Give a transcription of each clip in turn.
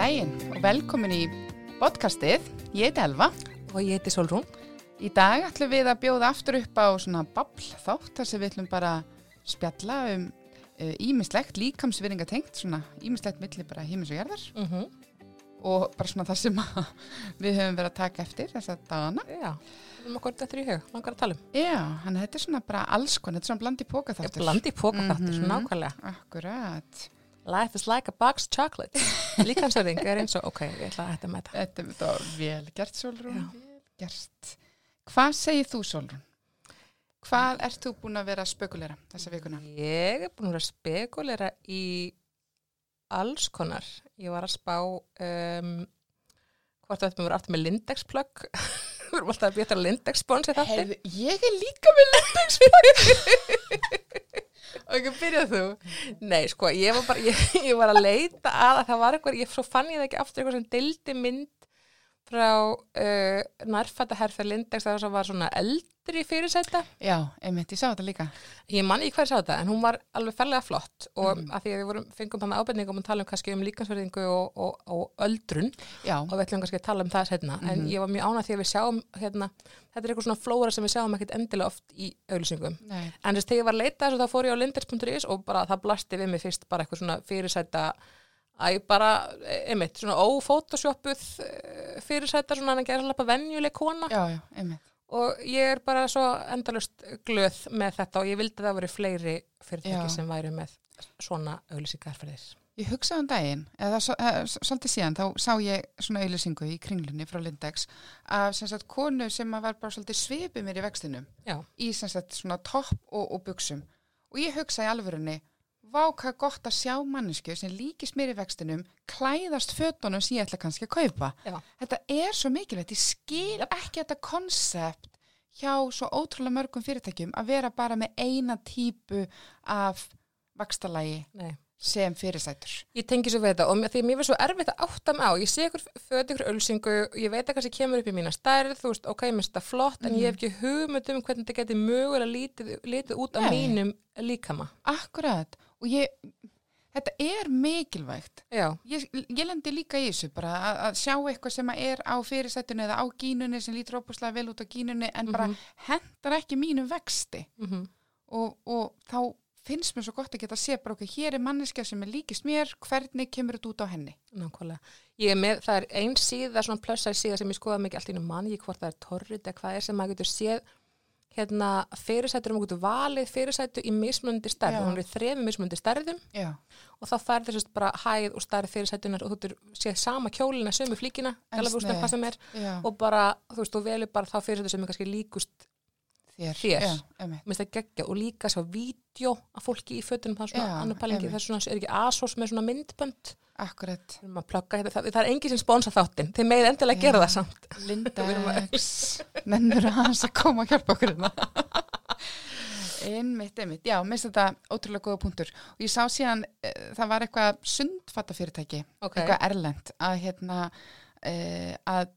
Daginn og velkomin í podcastið. Ég heiti Elva. Og ég heiti Solrún. Í dag ætlum við að bjóða aftur upp á svona babl þátt þar sem við ætlum bara spjalla um ímislegt, uh, líkamsviringatengt, svona ímislegt milli bara hímis og gerðar Mm -hmm. og bara svona það sem við höfum verið að taka eftir þess að dagana. Já, við erum okkur þetta í hug, langar að tala um. Já, hann þetta er svona bara alls konar, þetta er svona blandi póka Ég þáttur. blandi póka þáttur, Mhm. nákvæmlega. Akkurat. Life is like a box of chocolate. Líkansverðing er eins og, ok, ég ætla að hætta með þetta. Þetta þetta var vel gert, Solrún. Vel gert. Hvað segir þú, Solrún? Hvað ert þú búin að vera að spökulera þessa vikuna? Ég er búin að vera að spekulera í alls konar. Ég var að spá um, hvort þetta verður aftur með Lindex-plögg. Við erum alltaf að þetta. Heyrðu, ég er líka með lendingspökk. ekki byrjað þú? Nei, sko, ég var bara, ég, ég var að leita að, að það var eitthvað, ég svo fann ég það ekki aftur eitthvað sem dildi mynd frá uh, nærfætta herfer Lindex það var svona eldri fyrirsæta Já, einmitt, ég sá þetta líka. ég man ekki hvað ég sá þetta, en hún var alveg ferlega flott og Mhm. að því að við vorum, fengum þannig ábyrningum að tala um kannski um líkansverðingu og, og, og öldrun Já, og við ætlum kannski að tala um það setna en Mhm. ég var mjög ánað því að við sjáum hérna, þetta er eitthvað svona flóra sem við sjáum ekkert endilega oft í auðlýsingum nei, En þess, þegar ég var að leita þessu þá fór ég á lindex.is og bara það blasti við mig fyrst bara eitthvað svona fyrirsæta að ég bara, einmitt, svona ófótoshoppuð eh, fyrirsæta svona en að gera svona venjuleg kona já, já, einmitt. og ég er bara svo endalust glöð með þetta og ég vildi að það voru fleiri fyrirtæki sem væri með svona auðlýsingarferðir. Ég hugsaði um daginn, eða eh, svolítið síðan, þá sá ég svona auðlýsingu í kringlunni frá Lindex af sem sagt konu sem var bara svolítið svipið mér í vextinum í sem sagt svona topp og, og buksum og ég hugsaði alvörunni vá hvað gott að sjá mannesku sem líkist mér í vextinum klæðast fötunum sem ég ætla kannski að kaupa. Já, þetta er svo mikilvægt, ég skil ekki þetta konsept hjá svo ótrúlega mörgum fyrirtækjum að vera bara með eina típu af vakstalagi nei. sem fyrirsætur. Ég tengi svo við þetta og því að mér finnst svo erfitt að átta mig á, ég sé ykkur föt ykkur ölsingu, ég veit að kannski kemur upp í mína stærð, þú veist, ok, mér finnst þetta flott en ég hef ekki hugmynd um hvernig þetta geti mögulega lítið, lítið út af mínum líkama. Akkurat, og ég þetta er mikilvægt Já, ég, ég lendi líka í þessu bara að, að sjá eitthvað sem er á fyrirsætunni eða á gínunni sem lítur óbúslega vel út á gínunni en bara Mhm. hendar ekki mínum vexti mm og, og þá finnst mér svo gott að geta að sé bara okkur, hér er manneskja sem er líkist mér, hvernig kemur þetta út á henni? nákvæmlega. Ég er með, það er ein síða, svona plussar síða sem ég skoða mikið allt í nú manni, hvort það er torrið eða hvað er sem maður getur séð hérna fyrirsætur um getur valið fyrirsætu í mismunandi stærð, Já. hún er í þrefum mismunandi stærðum Já, og þá fær þessast bara hæð og stærð fyrirsætunar og þú séð sama kjólina, sömu flíkina, er og bara, þú veist, þú velur bara þá fyrirsætu sem er kannski líkust þér, þér. Minnst það geggja. Og líka svo vídeo af fólki í fötunum, það er svona annar pælingi, það er er ekki asos með svona myndbönd akkurat. Við erum að plugga hérna, það, það er engin sem sponsa þáttinn, þeir megið endilega gera Já. það samt. Lindex mennur hans að koma að hjálpa okkur hérna. Einmitt, einmitt, já, minnst þetta ótrúlega góða punktur. Og ég sá síðan e, það var eitthvað sundfattafyrirtæki Ok, eitthvað erlend að hérna e, að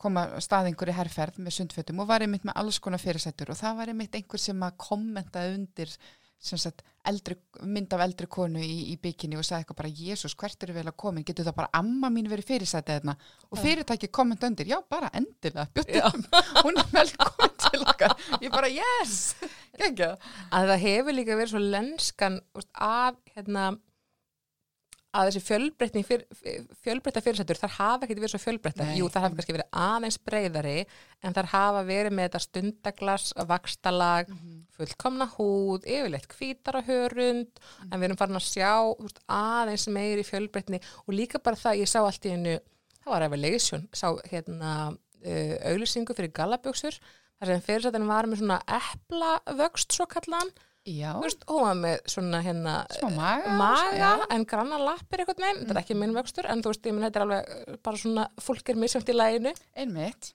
koma stað einhverju herrferð með sundfötum og var einmitt með alls konar fyrirsættur og það var einmitt einhver sem að kommentaði undir sagt, eldri, mynd af eldri konu í, í bygginni og sagði eitthvað bara Jésús, hvert eru vel að komin, getur það bara amma mín verið fyrirsætið þarna og fyrirtæki kommenta undir, já bara endilega Já. bjöttum, hún er velkomin til okkar. Ég bara yes. Að það hefur líka verið svo lenskan úst, að hérna að þessi fjölbreytni fjölbreytta fyrirsættur, þar hafa ekkert verið svo fjölbreytta jú, þar hafa kannski verið aðeins breyðari en þar hafa verið með þetta stundaglas vakstalag, fullkomna húð yfirleitt hvítara hörund en við erum farin að sjá veist, aðeins meiri fjölbreytni. Og líka bara það ég sá allt í hennu, það var Revelation sá hérna uh, auðlýsingu fyrir gallaböksur þar sem fyrirsættin var með svona eplavöxt svo kallan já, Þú veist, hún var með svona hérna smá maga maga en granna lappir eitthvað með, þetta er ekki minn vöxtur en þú veist, ég minn þetta er alveg uh, bara svona fólk er misjönd í læginu, einmitt,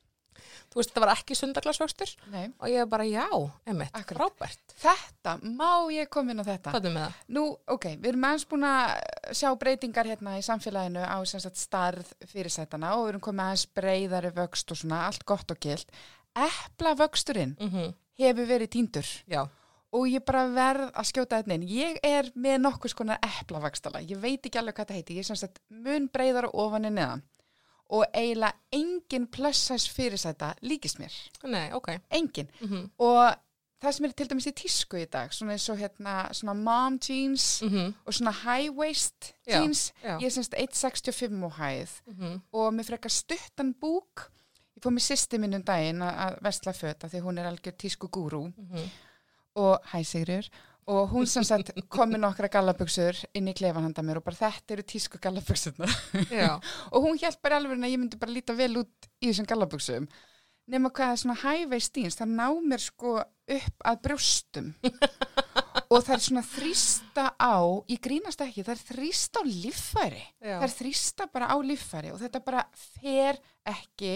þú veist, þetta var ekki sundaglasvöxtur nei. Og ég bara, já, einmitt, frábært. Þetta, má ég koma inn á þetta? hvað er með það? Nú, ok, við erum aðeins búin að sjá breytingar hérna í samfélaginu á sagt, starð fyrirsætana og við erum komið aðeins breyðari vöxt og svona allt gott og gilt. Epla vöxturinn Mm hefur verið týndur. Já, og ég bara verð að skjóta þetta inn. Ég er með nokkuð skonar eplavakstala, ég veit ekki alveg hvað þetta heiti, ég er sem sagt mun breyðar ofan en neðan og eiginlega engin plus size fyrirsæta líkist mér, Nei, ok. engin. Mm Og það sem er til dæmis í tísku í dag, svona eins og hérna, svona mom jeans -hmm. og svona high waist Já, jeans, já. ég er semst 1,65 og hæð Mm og mér frekar stuttan búk ég fór mér sýsti minn um daginn að- vesla föta því hún er algjör tísku gúrú Mhm. Og hæ Sigriður og hún sem sagt kom með nokkra gallabuxur inn í klefan handa mér og bara þetta eru tísku gallabuxurna Já, og hún hjælt bara alveg að ég myndi bara líta vel út í þessum gallabuxum nema hvað svona hæveist dýns það ná mér sko upp að brjóstum. Og það er svona þrýsta á ég grínast ekki, það er þrýsta á líffæri. Já. það er þrýsta bara á líffæri og þetta bara fer ekki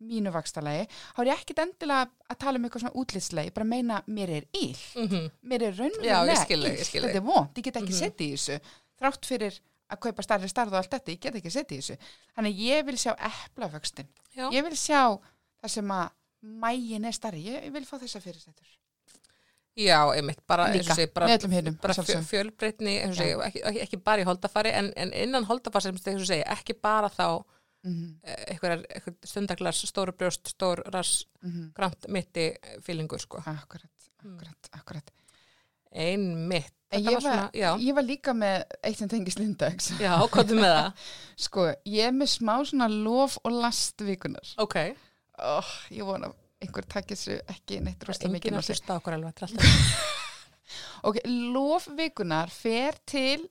mínu vakstalagi, þá er ég ekkit endilega að tala um eitthvað svona útlitslegi, ég bara meina mér er ill, Mm mér er raunverulega þig. þetta er vond, ég get ekki mm setið í þessu, þrátt fyrir að kaupa starri starð og allt þetta, ég get ekki setið í þessu. Þannig ég vil sjá eplavöxtin Já. ég vil sjá það sem að mægin er starri, ég, vil fá þessa fyrirstættur Já, einmitt, bara, bara, fjölbreytni, ekki, ekki, bara í holdafari, en, en innan holdafari sem segja, ekki bara þá Mhm, eh, einhverjar einhver stundaglars, stóru brjóst, stór rass, mhm. grant mitti fílingur, sko. akkurat, akkurat, akkurat Ein mitt. Ég var svona, var, já, ég var líka með eitt sem tengist Lindex já, hvað með það? Sko, ég er með smá svona lof og last vikunar. Ok, Oh, ég vona einhver takk þessu ekki neitt rosta mikið enginn á að hlusta okkur alveg, þetta er alltaf. Ok, lof vikunar fer til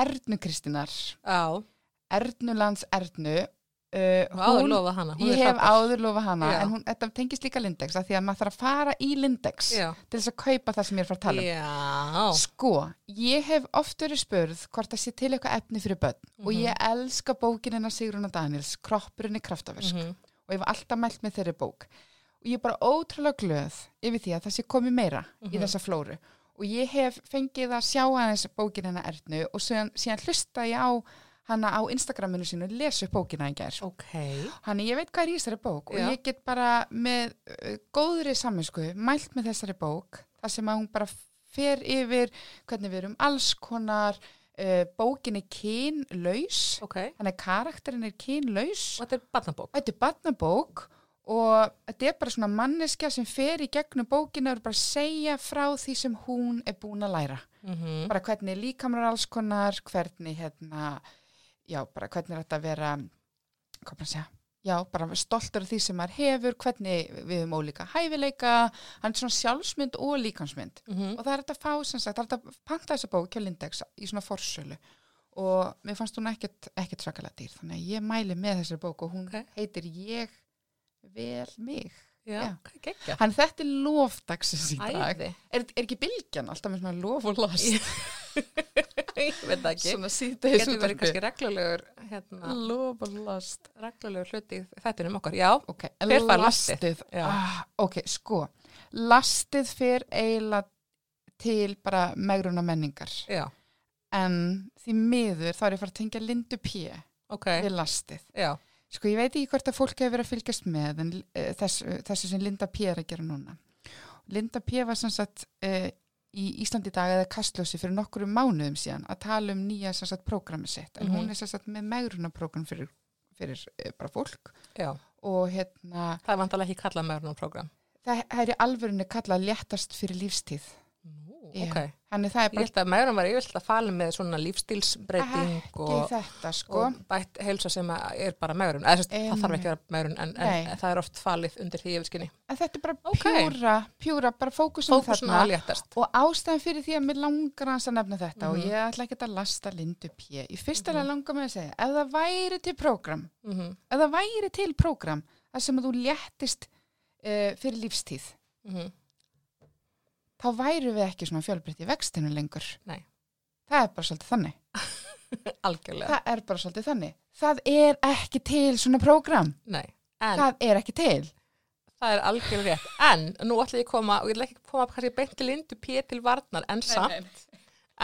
Ernu Kristínar, Já, Ernulands Ernu. Uh, hana. hún ég hef áður lofað hana, Já. en hún, þetta tengist líka Lindex, af því að maður þarf að fara í Lindex Já, til þess að kaupa það sem ég er að fara að tala um. já, Sko, ég hef oft verið spurð hvort það sé til eitthvað efni fyrir börn og Mhm. ég elska bókin hennar Sigruna Daniels, Kroppurinn í kraftaversk. mhm, og ég var alltaf mælt með þeirri bók og ég er bara ótrúlega glöð yfir því að það sé komið meira í Mhm. þessa flóru og ég hef fengið að sjá aðeins bókin hennar Ernu og síðan, síðan hlusta ég á hana á Instagraminu sínu og upp bókina í gær ok, Þannig ég veit hvað er í þessari bók og Já. ég get bara með uh, góðri saminsku mælt með þessari bók þar sem að hún bara fer yfir hvernig við erum alls konar uh, bókin er kynlaus ok. þannig að karakterin er kynlaus Og þetta er barnabók. þetta er barnabók og þetta er bara svona manneskja sem fer í gegnum bókina og er bara segja frá því sem hún er búin að læra Mm bara hvernig líkamrar alls konar hvernig hérna já, bara hvernig er þetta að vera hvað maður að segja? Já, bara stoltur af því sem maður hefur hvernig við höfum ólíka hæfileika hann er svona sjálfsmynd og líkansmynd -hmm. og það er þetta að fá sem sagt, það er þetta að panta þessa bók hjá Lindex í svona forsölu. Og mér fannst hún ekkert, ekkert svakalega dýr þannig að ég mæli með þessari bók og hún Ok. heitir Ég vel mig. Já, Já. hann þetta er lofdagsins í dag. Er, er ekki bylgjan alltaf með svona lof og last Ég veit það ekki. svona síðdegis Getur verið kannski reglulegur, hérna, lof og last reglulegur hluti í þættinum okkar. Já, ok, Hver fær lastið? Já. ah, ok, sko. Lastið fyrir eiginlega til bara megruna menningar. Já, en því miður þá er ég að fara að tengja Lindu P. Ok, við lastið. Já, Sko, ég veit ekki hvort að fólk hefur verið að fylgjast með en uh, þessu, þessu sem Linda P. er að gera núna. Linda P. var sem sagt uh, í Íslandi dag eða kastljósi fyrir nokkru mánuðum síðan að tala um nýja sem sagt prógrami sitt en Mhm. hún er sem sagt með megrunaprógram fyrir, fyrir uh, bara fólk já. og hérna Það er vantalega ekki kallað program. það er í alvörunni kallað léttast fyrir lífstíð. Nú, Já. ok. Þannig það er Ég bara held að meðurum var yfirlega að fala með svona lífstílsbreyting og, sko. og bætt heilsa sem að er bara meðurum. Eða, um, það þarf ekki að vera meðurum en, en það er oft falið undir því yfirskinni. En þetta er bara Ok. pjúra, pjúra, bara fókusum þarna. að. Og ástæðan fyrir því að mér langar að nefna þetta og Mhm. ég ætla ekki að lasta Lindu P. Í fyrsta lega langar mig að segja, ef það væri til prógram, Mm -hmm. ef það væri til prógram, það sem að þú léttist uh, fyrir lífstíð, Mhm. Þá væru við ekki svona fjölbreytt í vextinu lengur. Nei. Það er bara svolítið þannig. Algjörlega. Það er bara svolítið þannig. Það er ekki til svona prógram. Nei. En Það er ekki til. það er algjörlega rétt. En nú ætla ég að koma, og ég ætla ekki að koma kannski beint til Lindu P. til varnar, en samt,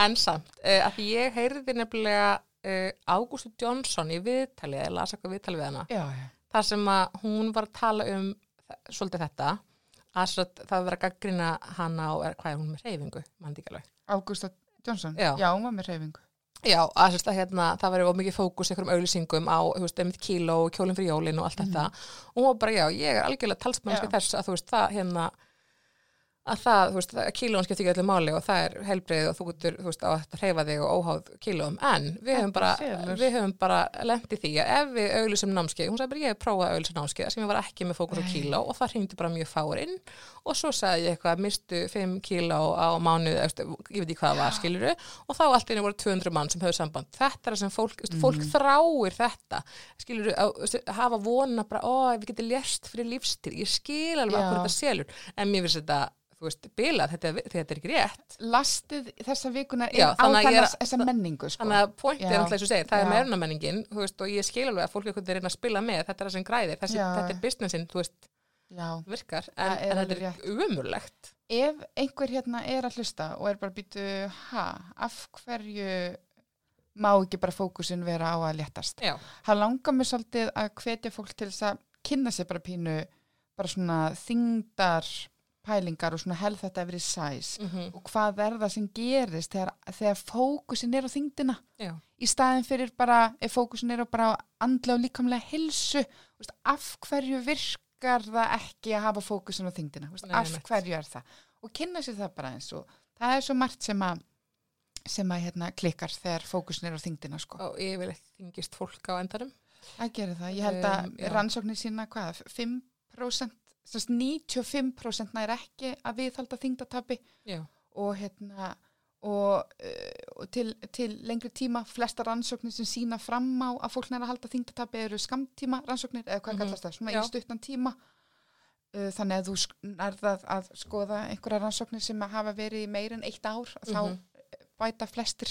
en samt, uh, að því ég heyrði nefnilega uh, Ágústu Johnson í viðtalið, eða las eitthvað viðtalið við hana, Já, já. þar sem að hún var að tala um svolítið þetta, að það var að gaggrina hana og er, hvað er hún með reyfingu, mann ekki alveg. Ágústa Jónsson, Já. já, hún var með reyfingu. Já, að hérna, það var of mikið fókus einhverjum auðlýsingum á, þú veist, einmitt kíló og kjólinn fyrir jólinn og allt þetta og hún var bara, já, ég er algjörlega talsmannski þess að þú veist, það hérna að það, þú veist, að kílón skiptir ekki öllu máli og það er helbrið og þú getur, þú veist, á að hreyfa þig og óháð kílóum, en við höfum bara við höfum bara lent í því að ef við auðlýsum námskeið, hún sagði bara, ég hef prófað að auðlýsa námskeið sem ég var ekki með fókus á kíló og það hringdi bara mjög fáur inn. Og svo sagði ég eitthvað, mistu 5 kíló á mánuð, eftir, ég veit ekki hvað það var, skiluru og þá allt einu voru 200 mann sem höfðu samband. Þetta er það sem fólk, mm. fólk þráir þetta. Skiluru, að, hafa vona bara, ó, við getum lérst fyrir lífstíl ég skil alveg Já. að þetta selur. En mér finnst þetta, þú veist, bilað þetta, þetta er ekki rétt Lastið þessa vikuna Já, inn á er- þennan þessa menningu, sko. Þannig að pointið er Já. náttúrulega eins og segir, það er Já. meðrunamenningin, þú veist, og ég skil alveg að fólk er einhvern veginn að spila með, þetta er það sem græðir, þessi, Já. þetta er businessin, þú veist, Já. virkar, en, er en þetta er umurlegt. Ef einhver hérna er að hlusta og er bara býtu, ha, af hverju má ekki bara fókusin vera á að léttast? Já, Það langar mér svolítið að hvetja fólk til þess að kynna sér bara pínu, bara svona þingdar pælingar og svona health at every size mm og hvað er það sem gerist þegar, þegar fókusin er á þingdina já, í staðin fyrir bara, ef fókusin er á bara andlega og líkamlega hilsu af hverju virkar það ekki að hafa fókusin á þingdina Nei, af hverju er það? Og kynna sér það bara eins og það er svo margt sem að sem að hérna, klikkar þegar fókusin er á þingdina sko. og yfirleitt þingist fólk á endanum. það gerir það, ég held að Um, rannsóknir sína hvað, 5% sem sagt 95% nær ekki að viðhalda þingdatapi Já, og hérna og, uh, og til, til lengri tíma flesta rannsóknir sem sína fram á að fólk næra að halda þingdatabi eru skamtíma rannsóknir eða hvað Mhm. kallast það, svona Já. í stuttan tíma uh, þannig að þú sk- nærð að, að skoða einhverja rannsóknir sem að hafa verið meir en eitt ár þá Mhm. bæta flestir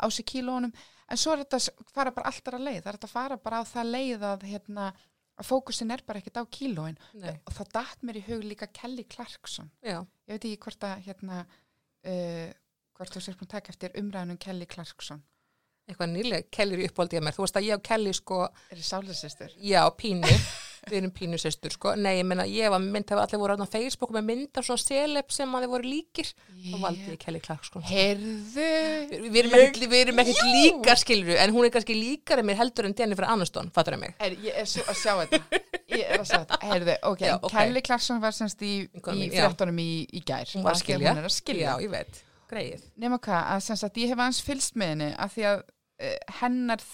á sig kílónum en svo er þetta s- fara bara alltaf að leið það er þetta að fara bara á það leið að hérna að fókusin er bara ekkert á kílóin. Nei, og það datt mér í hug líka Kelly Clarkson. Já, ég veit ekki hvort að hérna uh, hvort þú sér búin að taka eftir umræðunum Kelly Clarkson. Eitthvað nýlega, Kelly er uppáldið að mér, þú veist að ég og Kelly sko, er það sálisistur? já, pínu, við erum pínu sestur, sko, nei, ég meina, ég var mynd, það var allir voru á Facebook með mynd af svona seleb sem að þið voru líkir, þá valdi ég Kelly Clark, sko. Heyrðu Við við erum ekkert, við erum ekkert líkar skilur en hún er kannski líkari mér heldur en Jennifer Aniston, fattur það mig? er, ég er svo að sjá þetta ég er að sjá þetta, heyrðu, ok, Já, ok. Kelly Clarkson var semst í, í fréttunum í, í gær Hún var að skilja. hún er að skilja Já, ég veit, greið. nema hvað, að semst að ég hef aðeins fylst með henni að því að uh, hennar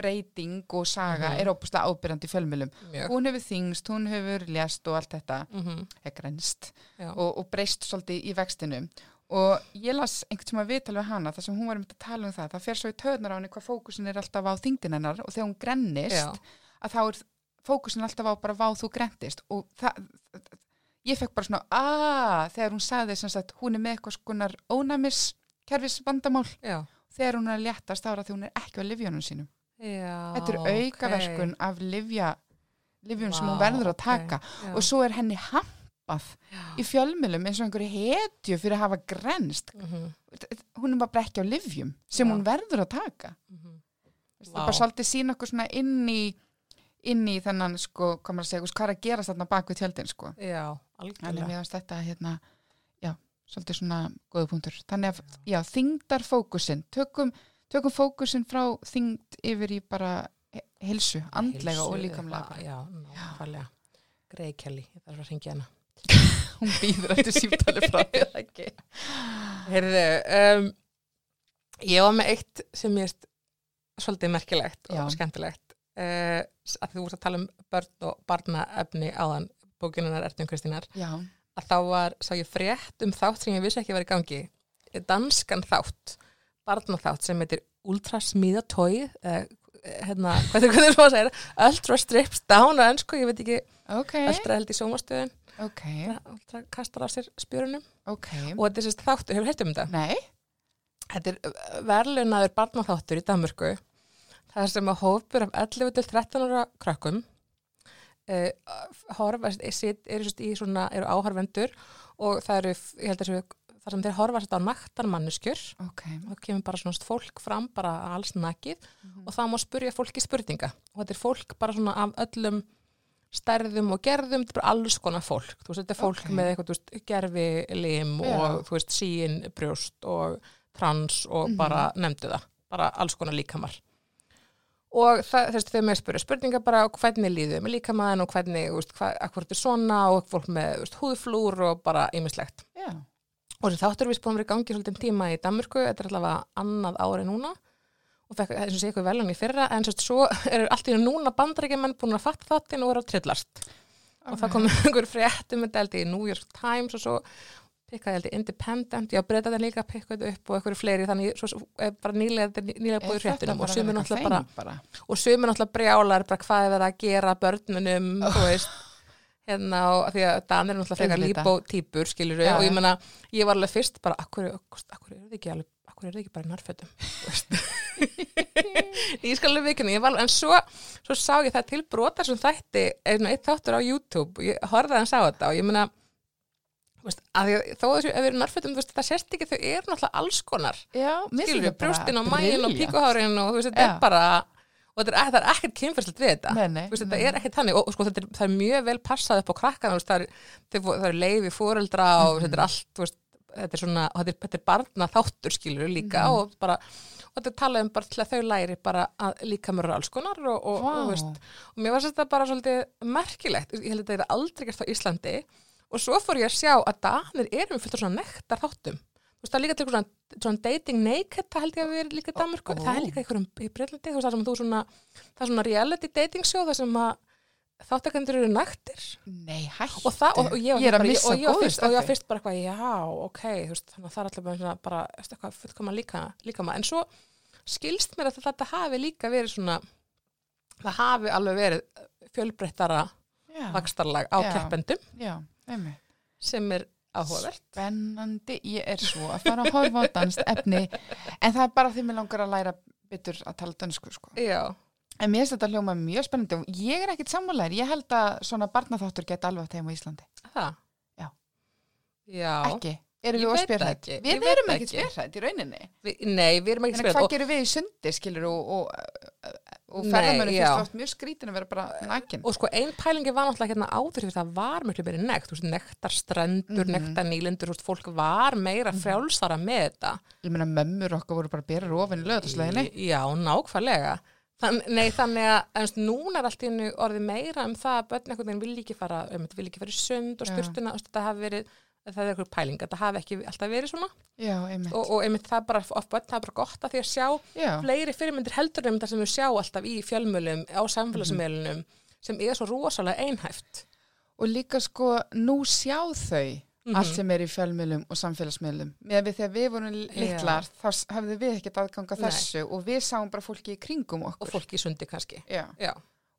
holdafarsbreyting og saga Mhm. er óbúslega ábyrjandi fjölmjölum hún hefur þingst, hún hefur lést og allt þetta Mm er grænst Já. og, og breyst svolítið í vextinu og ég las einhvern tíma viðtal við hana þar sem hún var um að tala um það það fer svo í töðnar á henni hvað fókusin er alltaf á þingdin hennar og þegar hún grennist Já. að þá er fókusin alltaf á bara vá þú grendist og það ég fekk bara svona aaa þegar hún sagði sem sagt hún er með eitthvað skonar ónæmis kerfis vandamál Já. þegar hún er að léttast ára því hún er ekki á livjónum sínum Já, þetta er aukaverkun af livja livjun sem hún verður að taka Já. og svo er henni hampað í fjölmjölum eins og einhverju hetju fyrir að hafa grenst Mhm, hún er bara ekki á livjum sem Já. hún verður að taka mhm. það Vá. er bara svolítið sína okkur svona inn í inn í þennan sko, hvað maður að segja, hvað er að gerast þarna bak við tjöldin sko. Já, algjörlega. þetta hérna, já, svolítið svona góða punktur, þannig að, já, þingdar fókusin, tökum, tökum fókusin frá þingd yfir í bara heilsu, andlega Heilsu, og líkamlega Já, nákvæmlega. Greið Kelly, ég þarf að ringja hana. hún býður eftir símtali frá ekki. Heyrðu, um, ég var með eitt sem ég veist svolítið merkilegt Já. og skemmtilegt uh, að þú vorst að tala um börn og barnaefni áðan bókinunar Ertun Kristínar já, að þá var, sá ég frétt um þátt sem ég vissi ekki að vera í gangi danskan þátt barnaþátt sem heitir Ultra Smíða Tói uh, hérna, hvað er það segir Ultra Strips Down á ennsku, ég veit ekki ok. Ultra held í sjómastöðun ok, Ultra kastar á sér spjörunum. Ok. Og þetta er sérst þáttur, hefur heilt um þetta? nei, Þetta er verðlunaður barnaþáttur í Danmörku. Það er sem að hópur af 11 til 13 ára krökkum uh, sit, eru, sérst í svona, eru áhorfendur og það eru, ég held að þessu, það sem þeir horfast á naktar manneskjur ok og það kemur bara svona fólk fram bara alls nakið og það má spurja fólki spurninga og þetta er fólk bara svona af öllum stærðum og gerðum, þetta er bara alls konar fólk þú veist, þetta er fólk Ok. með eitthvað, þú veist, gerfi lim Já. og þú veist, síin brjóst og trans og Mhm. bara nefndu það, bara alls konar líkamar og það, þú veist, þegar mér spyrir spurningar bara hvernig líðum með líkamaðin og hvernig, þú veist, hvað, akkur þetta er svona og fólk með, þú veist, húðflúr og bara ýmislegt Já. Og þessi þáttur er að vera í gangi svolítið tíma í Danmörku, þetta er allavega annað ári núna. Og fekk eins og sé eitthvað veljan í fyrra. En svo, svo eru allt í núna bandarækjumenn búin að fatta þáttinn og eru að trillast. Og það kom einhver frétt um þetta held ég í New York Times og svo pikkaði held ég Independent, já breyta þetta líka pikkaði upp og einhverju fleiri. Þannig svo, er bara nýlega, er nýlega búið fréttunum og sumir náttúrulega bara, bara. og sumir náttúrulega brjálar bara hvað er verið að gera börnunum þú veist hérna og því að Danir er náttúrulega frekar Auðvitað. líbó típur skilur Já, og ég menna, ég var alveg fyrst bara, akkur, akkur er þið ekki alveg akkur er þið ekki bara í nærfötum? Ég skal alveg vikinu ég var, alveg- en svo, svo sá ég það til brotar sem þætti, einn þáttur á YouTube og ég horfði að hann sá þetta og ég menna að því þó að þessu ef við erum nærfötum, það sést ekki þau eru náttúrulega alls konar. Já, skilur við, brjóstin og mægin og píkuhárin og þú veist, þetta er bara og þetta er, það er ekkert kynferðslega við þetta Nei, nei, Þú veist, nei, þetta er ekkert þannig og, sko, þetta er, það er mjög vel passað upp á krakkana þú veist, það, er, það er leiði fóreldra og Mhm. þetta er allt veist, þetta er svona, þetta er, þetta er barna þáttur skilur líka Mhm. og bara og þetta er talað um bara til að þau læri bara að líka mörgur alls konar og, og, Vá. og, þú veist, og mér var þetta bara svolítið merkilegt, ég held að þetta er aldrei gert á Íslandi og svo fór ég að sjá að Danir eru með fullt af svona nektar þáttum þú veist það er líka til svona, svona dating naked það held ég að vera líka í Danmörku. Ó. það er líka einhverjum í Breitlandi það sem þú svona er svona reality dating show það sem að þáttakendur eru naktir. Nei, hættu. og, og, og ég, er að bara, missa og ég var góðu fyrst, og ég fyrst bara eitthvað, já, ok veist, þannig að það er alltaf bara, bara eitthvað, fullkoma líka, líka maður, en svo skilst mér að þetta hafi líka verið svona það hafi alveg verið fjölbreyttara vakstarlag á keppendum. Sem er áhugavert Spennandi, ég er svo að fara að horfa á danst efni, en það er bara því mér langar að læra byttur að tala dönsku, sko. já, En mér finnst þetta hljóma mjög spennandi og ég er ekkit sammálaðir, ég held að svona barnaþáttur geta alveg heim á Íslandi. það Já. já, Ekki, erum við ég Við erum ekki. spjörhætt í rauninni. Vi, nei, við erum ekki spyrjað hvað og, gerum við í sundi, skilur, og, og, og já. finnst oft mjög skrítin að vera bara nakin. og sko ein pælingi var náttúrulega hérna áður því það var mjög meiri nekt, þú veist, nektar strendur, Mhm. nektar nýlendur, þú veist, fólk var meira frjálsara með þetta Ég meina, mömmur okkar voru bara bera rofin í lögðarsleginni. Já, nákvæmlega. Þann, nei, þannig að ennst, núna er allt í orðið meira um það að börn einhvern veginn vil ekki fara, um, vil ekki fara í sund og styrtuna, og þetta hafi verið, það er eitthvað pæling, þetta hafi ekki alltaf verið svona Já, einmitt. og, og einmitt það er bara, of börn, það er bara gott að því að sjá Já, fleiri fyrirmyndir heldur um það sem við sjá alltaf í fjölmölum, á samfélagsmeilunum sem er svo rosalega einhæft. og líka sko, nú sjá þau Mhm. allt sem er í fjölmiðlum og samfélagsmiðlum. Með við þegar við vorum litlar, þá s- hafði við ekkert aðganga Nei. þessu og við sáum bara fólki í kringum okkur. Og fólk í sundi kannski. Já, Já,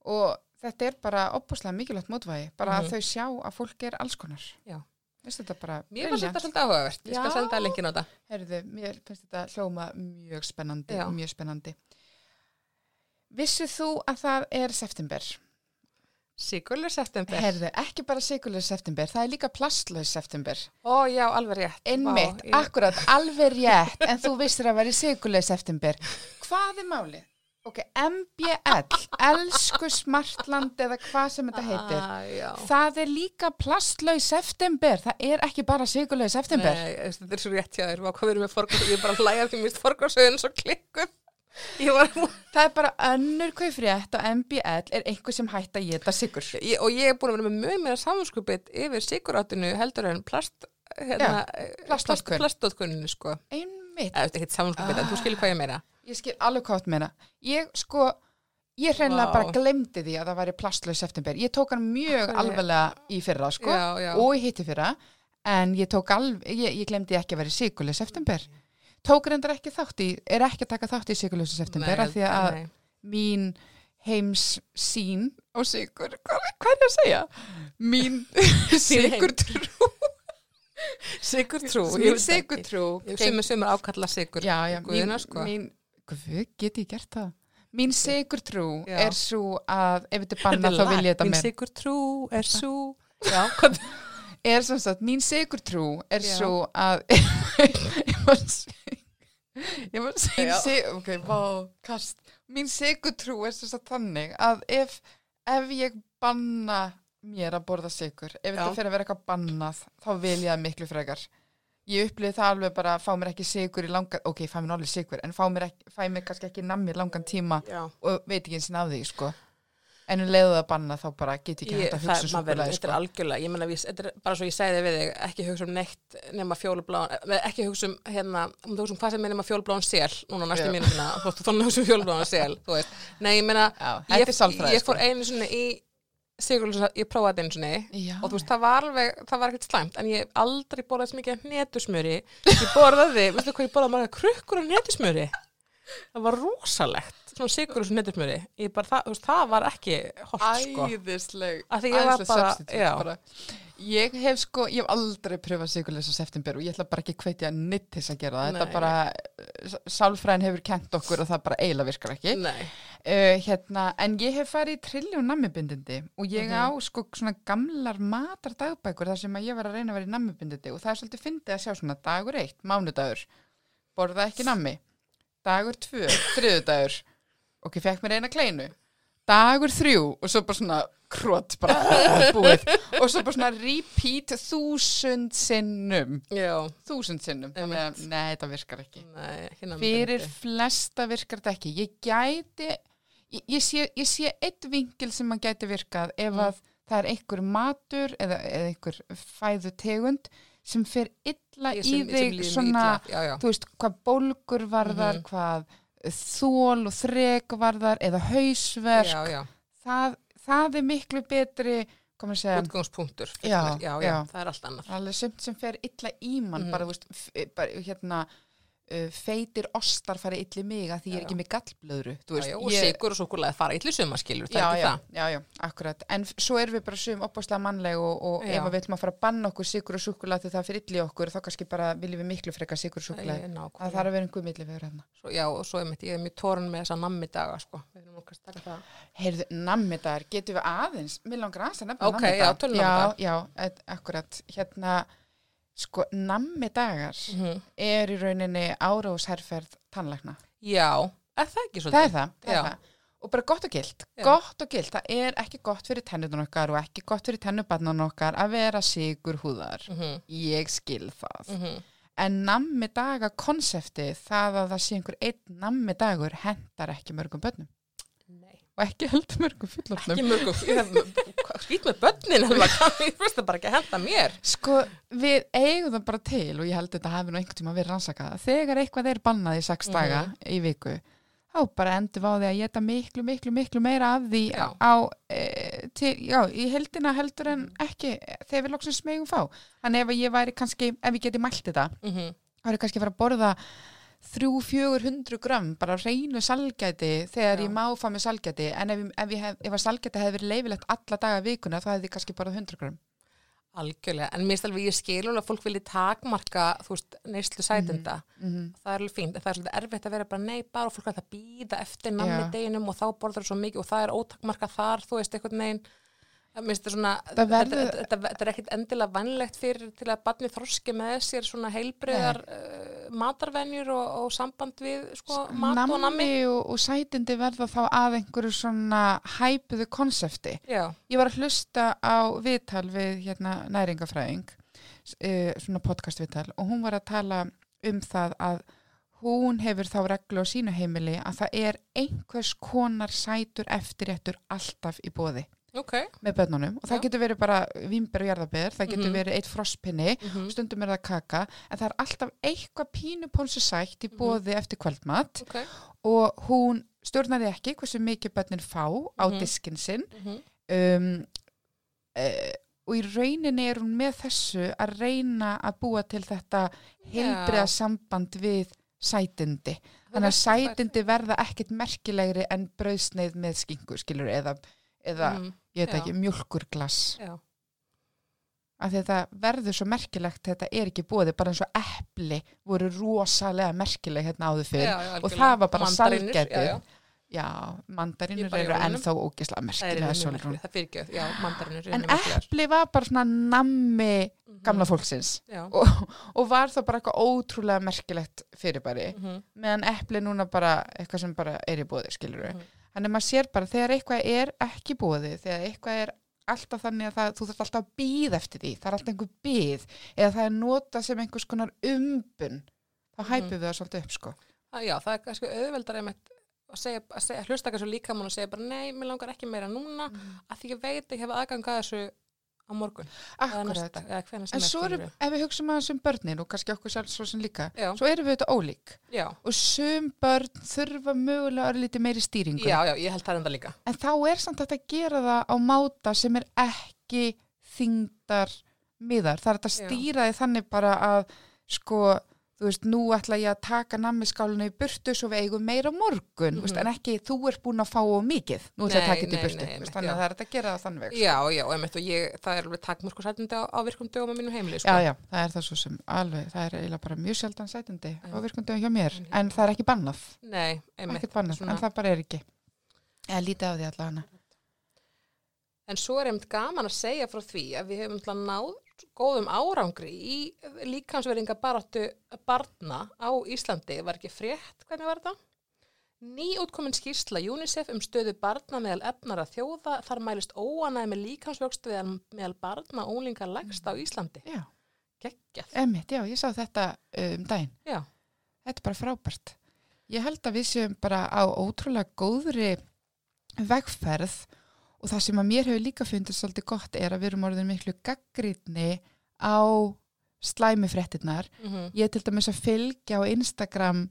og þetta er bara opbúslega mikilvægt mótvægi, bara Mhm. að þau sjá að fólk er alls konar. Já. Mér finnst þetta svolítið áhugavert. Ég skal senda lengi á þetta. Herðu, mér finnst þetta hljóma mjög spennandi, Já. mjög spennandi. Vissið þú að það er september? Sigurlur september. Herðu, ekki bara sigurleis september, það er líka plastlaus september. Ó, já, alveg rétt. Einmitt, Vá, ég- akkurat, alveg rétt, en þú vissir að vera sigurleis september. Hvað er málið? Ok, MBL, elsku smartland eða hvað sem þetta heitir. Ah. Það er líka plastlaus september, það er ekki bara sigurleis september. Nei, þetta er svo rétt hjá þér, hvað við erum með forgáðsögun, ég er bara hlæja því mist forgáðsögun svo klikkum. Það er bara önnur hvað frétt og MBL er einhver sem hætt að geta sigur. og ég er búin að vera með mjög meira samanskupið yfir siguráttinu heldur en plast, hérna, plast, plastnotkun. plastnótkuninu, sko. Einmitt. Þú veist, ekkert samanskupið, en þú skilur hvað ég meira. Ég skil alveg hvað þú meina. Ég sko, ég hreinlega Vá. bara glemdi því að það væri plastlaus september. Ég tók hann mjög alveglega í fyrra, sko, Já, já. og í hitti fyrra, en ég tók alveg, ég, ég glemdi ekki að vera sigurleis september. Tók reyndar ekki þátt í, er ekki að taka þátt í sigurleis september, af því að nei. mín heims sín og sigur, hvað, hvað er ég að segja? Mín sigur trú, Sigur trú, mín sigur trú, Sem er er ákalla sigur. já, já, mín, sko. mín guð, get ég gert það? Mín sigur trú Já. er svo að ef þetta er bannað þá vil ég þetta Mín með. sigur trú er svo. Er sem sagt, mín sigur trú er Já. svo að ég var ég var sig, ok, vá, kast. Mín sigur trú er sem sagt þannig að ef ef ég banna mér að borða sigur, ef þetta fyrir að vera eitthvað bannað, þá vil ég það miklu frekar. Ég upplýði það alveg bara að fá mér ekki sigur í langan, ok, fæ mér alveg sigur, en fá mér, ekki, fæ mér kannski ekki nammi langan tíma Já. og veit ekki eins og af því, sko. En um leiðu það banna þá bara get ekki hægt að hugsa um verður, súkulæði, þetta er sko. algjörlega, ég meina, við, þetta er bara svo ég segði við þig, ekki hugsa um neitt nema fjólubláan, eh, ekki hugsa um hérna, um þú hugsa um hvað sem er nema fjólubláan sel, núna næstu veist, þannig hugsa um fjólubláan sel, þú veist, nei, ég meina, Já, ég, ég fór sko. einu sinni í Sigurlösa, ég prófaði þetta einu sinni. Já. og þú veist, það var alveg, það var ekkert slæmt en ég aldrei borðað þess mikið hnetusmjöri. Ég borðaði, veistu hvað ég borðaði marga krukkur af hnetusmjöri? Það var rosalegt, svona Sigurlösa hnetusmjöri ég bara, það, það var ekki hort, sko Æðisleg, æðisleg bara. Ég hef sko, ég hef aldrei pröfað sigurleysa september og ég ætla bara ekki að hvetja neitt til þess að gera það. Nei, Þetta bara, sálfræðin hefur kent okkur og það bara eiginlega virkar ekki. Uh, hérna, en ég hef farið í trilljón nammibindindi og ég Mhm. á sko svona gamlar matardagbækur þar sem að ég var að reyna að vera í nammibindindi og það er svolítið fyndið að sjá svona dagur eitt, mánudagur, borða ekki nammi, dagur tvö, þriðudagur, ok, fekk mér eina kleinu, dagur þrjú og svo bara svona krot bara búið. Og svo bara svona repeat þúsund sinnum, já, þúsund sinnum, þannig að nei, þetta virkar ekki. Nei fyrir flesta virkar þetta ekki. Ég gæti ég, ég, sé, ég sé eitt vingil sem maður gæti virkað ef Mm. að það er einhver matur eða, eða einhver fæðu tegund sem fer illa í sem- sem þig svona, já, já. þú veist, hvað bólgur varðar, Mhm. hvað þól og þrek varðar eða hausverk, já, já, það, það er miklu betri, útgangspunktur. Það er allt annað. Alveg sumt sem fer illa í mann Mhm. bara, veist, bara hérna feitir ostar fara illi mig að því ég er Já, ekki með gallblöðru já, veist, já, og ég, sigur og súkulega fara illu sumaskilur, það já, já, já, já, akkurat. En svo erum við bara sum opbáslega mannleg og, og Já. ef við ætlum að fara að banna okkur sigur og súkulega það fyrir illi okkur, þá kannski bara viljum við miklu frekar sigur og súkulega, Ég- það þarf að vera einhver milli fyrir hérna Svo, já, og svo ég er mjög tórun með þessa nammi daga, sko. Heyrðu, nammidagar, getum við aðeins mér langar aðeins að nefna Ok, já, tölum já, nammidaga. já, akkurat. Hérna, sko, nammidagar Mm er í rauninni áráðsherferð tannlækna Já, er það ekki svolítið? það er það, það, er það. og bara gott og gilt Já. gott og gilt, það er ekki gott fyrir tennutun okkar og ekki gott fyrir tennubarnan okkar að vera sigur húðar Mm -hmm. ég skil það Mhm. en nammi daga konsepti það að það sé einhver einn nammi dagur hendar ekki mörgum börnum. Og ekki heldur mörgum fullorðnum Ekki mörgum, ég skýt með börnin, ég finnst það bara ekki að henda mér. sko við eigum það bara til og ég held þetta hafi nú einhvern tíma verið rannsakað þegar eitthvað er bannað í sex Mhm. daga í viku þá bara endur á því að geta miklu, miklu, miklu meira af því Já. á, e, til, já, í heldina heldur en ekki þegar við loksins megum fá þannig ef ég væri kannski, ef ég geti mælt þetta Mm -hmm. þá er ég kannski að fara að borða þrjú, fjögur hundru gram bara reynu salgæti þegar Já. ég má fá mig salgæti en ef, ef, hef, ef að salgæti hefði verið leifilegt alla daga vikuna þá hefði ég kannski borðað 100 gram Algjörlega, en mér stalveg ég skil alveg að fólk vilji takmarka, þú veist, neyslu sætinda. mm Það er alveg fínt, það er svolítið erfitt að vera bara nei, bara og fólk að það býða eftir nammi Já. deginum og þá borðar það svo mikið og það er ótakmarka þar, þú veist, einhvern veginn. Svona, þetta, verður- þetta, þetta, þetta er ekkit endilega vannlegt fyrir til að barnið þroski með sér svona heilbreyðar uh, matarvenjur og, og samband við sko, mat og nammi. nammi og, og sætindi verða þá að einhverju svona hæpuðu konsepti. Ég var að hlusta á viðtal við hérna næringafræðing uh, svona podcast viðtal og hún var að tala um það að hún hefur þá reglu á sínu heimili að það er einhvers konar sætur eftirréttur alltaf í bóði ok. með börnunum og það Já. getur verið bara vimber og jarðaber, það getur Mhm. verið eitt frostpinni Mm stundum er það kaka en það er alltaf eitthvað pínupónsu sætt í Mhm. bóði eftir kvöldmat Ok. og hún stjórnaði ekki hversu mikið börnin fá á Mhm. diskin sinn Mm um, uh, og í rauninni er hún með þessu að reyna að búa til þetta heilbriða samband við sætindi þannig að sætindi verða ekkit merkilegri en brauðsneið með skingu skilur eða, eða Mm, ég veit ekki, mjölkurglass já. af því að það verður svo merkilegt þetta er ekki búið, bara eins og epli voru rosalega merkileg hérna áður fyrr. Já, já, og það var bara salgætið já, já. mandarinur eru ennþá ógislega Það er merkilega það fyrir ekki, já, mandarinur en epli var bara svona nammi Mhm. gamla fólksins. Og, og var þá bara eitthvað ótrúlega merkilegt fyrirbæri. Mhm. meðan epli núna bara eitthvað sem bara er í bóði skilur Mhm. Þannig að maður sér bara þegar eitthvað er ekki búið, þegar eitthvað er alltaf þannig að það, þú þarf alltaf að býð eftir því, það er alltaf einhver býð eða það er notað sem einhvers konar umbun, þá Mhm. hæpum við það svolítið upp sko. Það- Já, það er kannski auðveldar einmitt að segja, að segja hlusta kannski líka mann og segja bara nei, mér langar ekki meira núna að því ég veit að ég hef aðgang að þessu á morgun Akkurat. En svo eru, skilurðu. ef við hugsaum aðeins um börnin og kannski okkur sjálf svo sem líka, Já. svo erum við þetta ólík Já, og sum börn þurfa mögulega örlítið meiri stýringu. já, já, ég held það enda líka En þá er samt að gera það á máta sem er ekki þingdar miðar. Það er að stýra því þannig bara að sko, þú veist, nú ætla ég að taka nammiskálinu í burtu svo við eigum meira morgun, mm veist, en ekki þú ert búin að fá á mikið, nú ætla ég að taka þetta í burtu. nei, einmitt, þannig að það er að gera það þannig veg. Já, já, einmitt og ég, það er alveg takmörku sætindi á, á virkum dögum á mínu heimili, sko. Já, já, það er það svo sem alveg, það er eiginlega bara mjög sjaldan sætindi Já. á virkundum hjá mér, en það er ekki bannað, Nei, einmitt. ekkert bannað, svona- en það bara er ekki. Eða lítið á því allavega hana. En svo er einmitt gaman að segja frá því að við hefum náð góðum árangri í líkansveringa baráttu barna á Íslandi. Var ekki frétt, hvernig var þetta? Nýútkomin skýrsla UNICEF um stöðu barna meðal efnara þjóða þar mælist óanæði með líkansvöxt meðal, barna og unglingar legst á Íslandi. Já, Geggjað. emmitt, já, ég sá þetta um daginn. Já, Þetta er bara frábært. Ég held að við séum bara á ótrúlega góðri vegferð og það sem að mér hefur líka fundist svolítið gott er að við erum orðin miklu gaggrítni á slæmifréttinnar. mm Ég er til dæmis að fylgja á Instagram,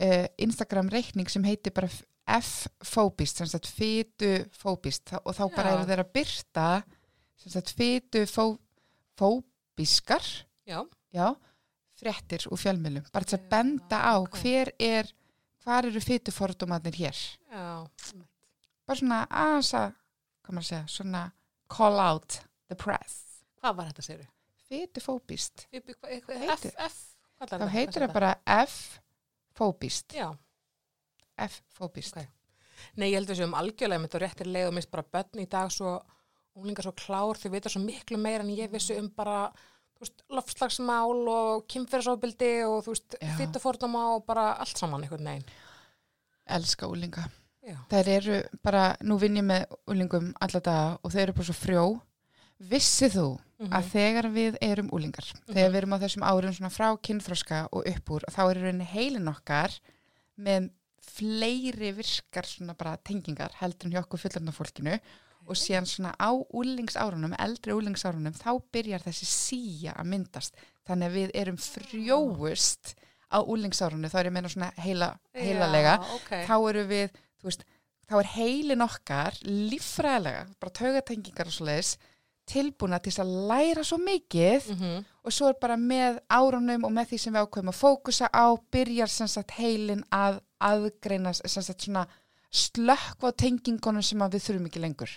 uh, Instagram reikning sem heitir bara F-fóbist, sem sagt fytufóbist og þá bara Já. eru þeir að byrta sem sagt fytufóbiskar já, já, fréttir úr fjölmjölum, bara til að benda á ok. hver er, hvar eru fytufordómatnir hér. já. Bara svona aðeins að, hvað maður að segja, svona call out the press. Hvað var þetta, segir Fytufóbist. við? F, Heitir- F, hvað er Þá þetta? heitir það bara F-fóbist. Já. F-fóbist. Ok. Nei, ég held að þessum algjörlega mitt og réttir leið og mist bara börn í dag svo unglingar svo klár, þau vita svo miklu meira en ég vissi um bara þú veist, lofslagsmál og kynferðsofbildi og þú veist, Já. fytufórnama og bara allt saman einhvern veginn. Elska úlinga. Já. Þær eru bara, nú vinn ég með úlingum alla daga og þeir eru bara svo frjó. Vissið þú Mhm. að þegar við erum úlingar, þegar við erum á þessum árum svona frá kynfroska og upp úr, þá er í rauninni heilin okkar með fleiri virkar svona bara tengingar heldur en hjá okkur fullarna fólkinu og síðan svona á úlingsárunum, eldri úlingsárunum, þá byrjar þessi síja að myndast. Þannig að við erum frjóust á úlingsárunum, þá er ég meina svona heila, heilalega, Já, ok. þá eru við, veist, þá er heilin okkar líffræðilega, bara taugatengingar og svoleiðis, tilbúna til að læra svo mikið Mhm. og svo er bara með árunum og með því sem við ákveðum að fókusa á byrjar sagt heilin að aðgreina slökkva á tengingunum sem við þurfum ekki lengur.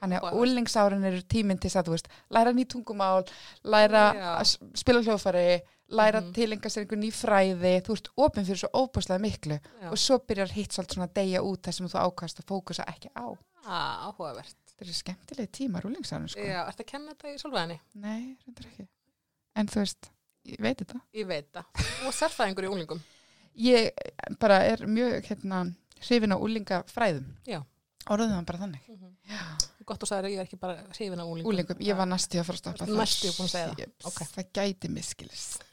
Þannig að Áhugavert. úlingsárun eru tíminn til að þú veist, læra ný tungumál, læra að spila hljóðfæri, læra mm tilenga sér einhver ný fræði, þú veist, opinn fyrir svo óbúslega miklu Já. og svo byrjar hitt svolítið svona að deyja út þar sem þú ákvæmst að fókusa ekki á. Ah, áhugavert. Þetta eru skemmtilegi tímar úlingsárun, sko. Já, ertu að kenna þetta í solvæðinni? Nei, reyndar ekki. En þú veist, ég veit þetta. Ég veit það. Og sérfræðingur í unglingum. Ég bara er mjög hérna hrifin á úlingafræðum. Já. Orðum það bara þannig. Gott að sagði að ég er ekki bara hrifin af unglingum. Úlingum, ég var næstu að fara að stoppa það? Ég- Ok. Það gæti miskilist.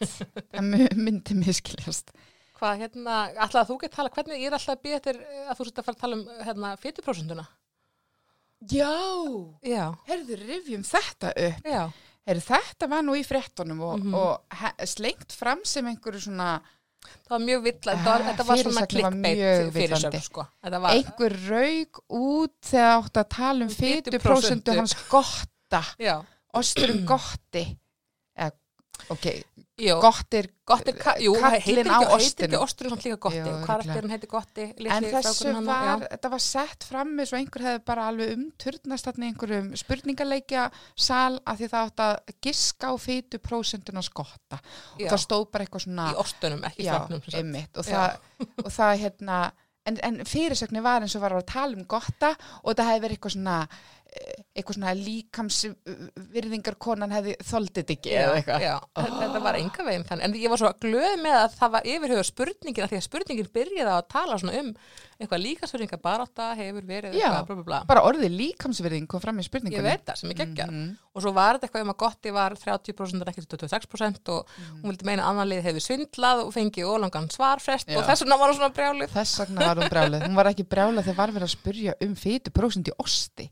það myndi miskilist. Hvað, hérna, alltaf þú get tala, hvernig ég er alltaf býja eftir að þú sett að fara að tala um, hérna, fytuprósunduna? Já, Já. herðu rifjum þetta upp. Herðu, þetta var nú í fréttunum og, Mhm. og he- slengt fram sem einhverju svona Það var mjög villa, þetta, Ah, var- þetta var svona klikkbeitt fyrirsögn, sko. Einhver rauk út þegar átt að tala um Um fytuprósentu fituprósentu. hans gotta. Osturum gotti. Eða, ok, gottir gott er, ka, jú, heitir ekki, á heitir ekki osturinn samt líka gotti, er hann heitir gotti, En þessu hann, var, já. þetta var sett fram með svo einhver hefði bara alveg umturnast þarna einhverjum spurningaleikja sal að því það átt að giska á fytu prósentuna skotta. Og Já. það stóð bara eitthvað svona í ostunum, ekki einmitt. Og og það hérna en, en fyrirsögnin var eins og var að tala um gotta og það hefði verið eitthvað svona eh, eitthvað svona líkamsvirðingarkonan hefði þoldið ekki Já, eða eitthvað. já, þetta var enga veginn þannig, en ég var svo glöð með að það var yfirhauður spurningin að því að spurningin byrjaði að tala svona um eitthvað líkasverðinga barátta hefur verið eitthvað, bla, bla, bla. Bara orðið líkamsvirðing kom fram í spurningunni. Ég veit það sem ég geggja Mhm. og svo var þetta eitthvað um að Gotti var 30% en ekki 26% og Mhm. hún vildi meina annan lið hefði svindlað og fengið ólangan svarfrest Já. og þess vegna var hún svona brjálið Þess vegna var hún brjálið. Hún var ekki brjálið þegar var verið að spurja um fytuprósent í osti.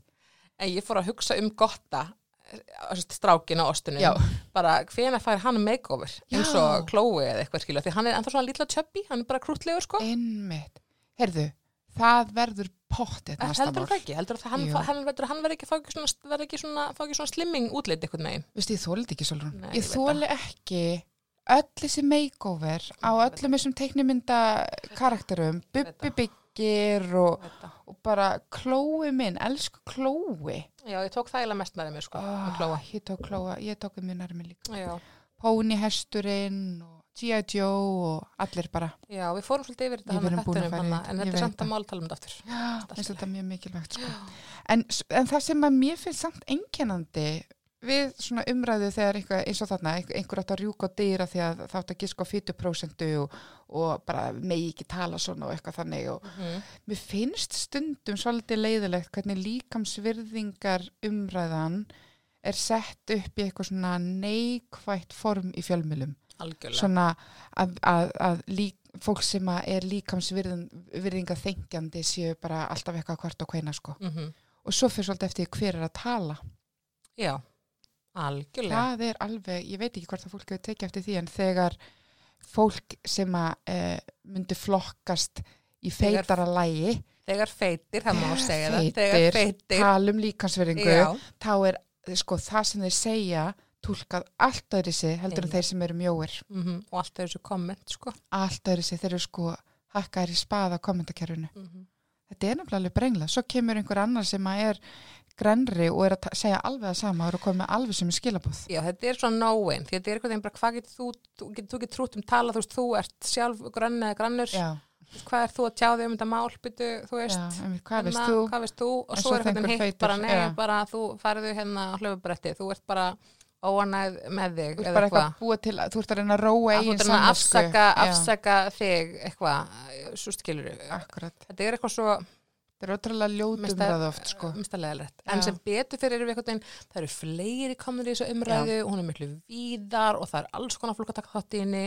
En ég fór að hugsa um Gotta eh, strákin á ostunum Já. bara hvena fær hann makeover? Eins og Chloe eða eitthvað skilja því hann er ennþá svona lítla tjöppi, hann er bara krútlegur sko. Einmitt. Herðu, það verður pottið En næsta heldur mál. það ekki, heldur það hann, hann, verður, hann verður ekki, fá ekki svona, verður ekki svona, fá ekki svona slimming útlit eitthvað neginn. Veistu, ég þóli ekki. Nei, Ég ég þóli ekki öll þessi makeover á öllum þessum teiknimynda karakterum, Bubbi byggir og, og bara klói minn, elsku klói. Já, ég tók það eiginlega mest með þeim, sko, Oh, ég tók klóa, ég tók það mjög nærmi líka. Já, Pónihesturinn og G.I. Joe og allir bara. já, við fórum svolítið yfir þetta hann að hana, þetta, en þetta er samt að mála tala um þetta aftur. Já, þetta mjög mikilvægt sko. en, en það sem að mér finnst samt einkennandi við svona umræðu þegar eitthvað, eins og þarna einhver, einhver átt að rjúka á dýra því að þátt að á 40% og, og bara megi ekki tala svona og eitthvað þannig og Mhm. mér finnst stundum svolítið leiðilegt hvernig líkamsvirðingar umræðan er sett upp í eitthvað svona neikvætt form í fjölmjölum Algjörlega. svona að, að, að lík, fólk sem er líkamsvirðinga þengjandi séu bara alltaf eitthvað hvort og hveina sko. Mm og svo fyrir svolítið eftir hver er að tala Já, algjörlega. það er alveg, ég veit ekki hvort að fólk hefur tekið eftir því en þegar fólk sem að e, myndi flokkast í feitara lægi Þegar feitir, það má segja það. Þegar feitir, tala um líkansvirðingu já, þá er sko það sem þeir segja tólkað allt öðru sig heldur en Einmitt. þeir sem eru mjóir mm og allt er þessu komment, sko. allt öðru sig, þeir eru sko hakkaðir í spaða kommentarkerfinu Mm þetta er nefnilega alveg brenglað, svo kemur einhver annar sem að er grenri og er að segja alveg það sama og er að koma með alveg sem er skilabóð Já, þetta er svona no-win, því þetta er eitthvað bara, hvað getur þú, þú getur, þú getur trútt um tala, þú veist, þú ert sjálf grann eða grannur, já, hvað er þú að tjá þig um þetta mál, byttu, þú veist, já, hvað veist hérna, þú? hvað veist þú? Og svo er eitthvað hitt feitur, bara, nei, bara þú færðu hérna á hlöfubretti, þú ert bara óanæð með þig þú ert bara eitthvað búið til, þú ert að reyna að róa að þú eigin ert að að afsaka, afsaka þig eitthvað, svo skilur þetta er eitthvað svo þetta er ótrúlega ljótum það oft sko. en sem betur fyrir erum við einhvern veginn, það eru fleiri komnir í þessu umræðu hún er miklu víðar og það er alls konar fólk að taka þátt í henni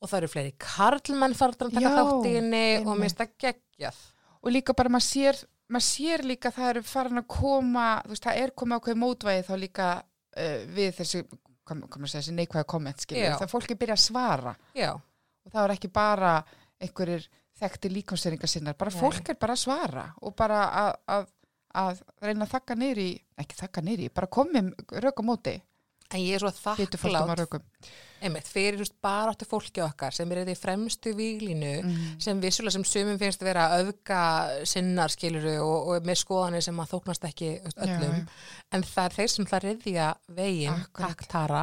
og það eru fleiri karlmenn farður að taka Já, þátt í henni og mér finnst það geggjað. Og líka bara maður sér maður sér líka að það eru farin að koma þú veist, það er komið ákveð mótvægi þá líka uh, við þessi hvað maður segja, þessi neikvæða komment það er byrjað að svara. Já, og það er ekki bara einhverjir þekkti líkamsveringar sinnar, bara Nei. fólk er bara að svara og bara að, að, að reyna að þakka nýri, ekki þakka nýri, bara komið rauk á móti, en ég er svo þakklátt einmitt, fyrir just baráttu fólki okkar sem er í fremstu výlínu Mm. sem vissulega sem sumum finnst að vera að öfga sinnar skiluru og, og með skoðanir sem að þóknast ekki öllum, Já, en það er þeir sem það riðja veginn, Akkurat. takk Tara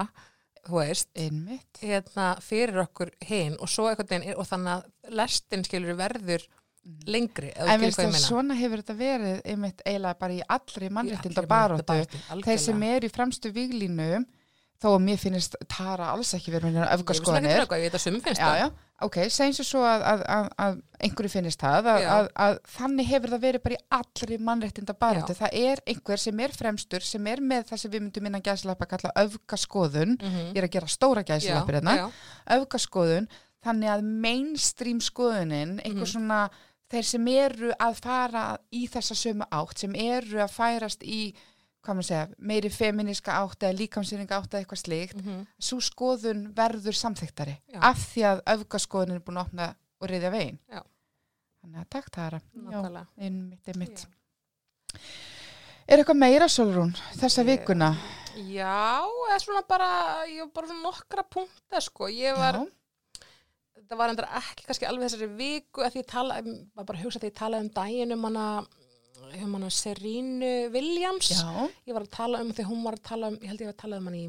þú veist, einmitt. hérna fyrir okkur hinn og er, og þannig að lestin skilur verður lengri, Mm. En veist það, svona hefur þetta verið einmitt eiginlega bara í allri mannréttinda Í allri baróttu. Þeir sem eru í fremstu víglínu, þó að mér finnist Tara alls ekki verið með fyrir eitthvað, ég veit að sumum finnst Já, það já, ok, segjum svo svo að, að, að, að einhverju finnist það, að, Já. að, að þannig hefur það verið bara í allri mannréttinda baráttu. Já. Það er einhver sem er fremstur, sem er með það sem við myndum innan gæslappa að kalla öfgaskoðun, Mhm. ég er að gera stóra gæslappir hérna, já, öfgaskoðun, þannig að mainstream skoðunin, einhver Mhm. svona, þeir sem eru að fara í þessa sömu átt, sem eru að færast í, hvað maður segja, meiri feminiska átt eða líkamsýringa átt eða eitthvað slíkt, Mhm. svo skoðun verður samþyktari Já. af því að öfgaskoðun er búin að opna og reyðja veginn. Já. Þannig að takk. Já, nákvæmlega. einmitt, einmitt. Er eitthvað meira, Solrún, þessa Ég- vikuna? Já, eða svona bara, ég var bara nokkra punkta sko, ég var, Já, það var endur ekki kannski alveg þessari viku að því ég tala, var bara að hugsa því ég talaði um daginn um hana, um hana Serínu Williams, já, ég var að tala um því hún var að tala um, ég held ég var að tala um hann í,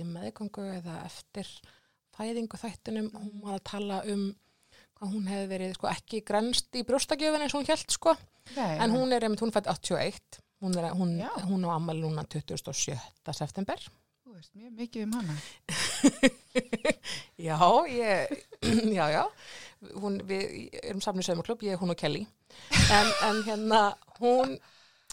í meðgöngu eða eftir fæðingu þættunum, hún var að tala um hvað hún hefði verið sko ekki grenst í brjóstakjöfin eins og hún held sko, nei, en hún er einmitt, hún fætt 81 Hún, er, hún, hún á ammali núna 27. september. Þú veist mjög mikið um hana. Já, ég, já, já, hún, við erum samnið sögumklub, ég, hún og Kelly, en, en hérna, hún,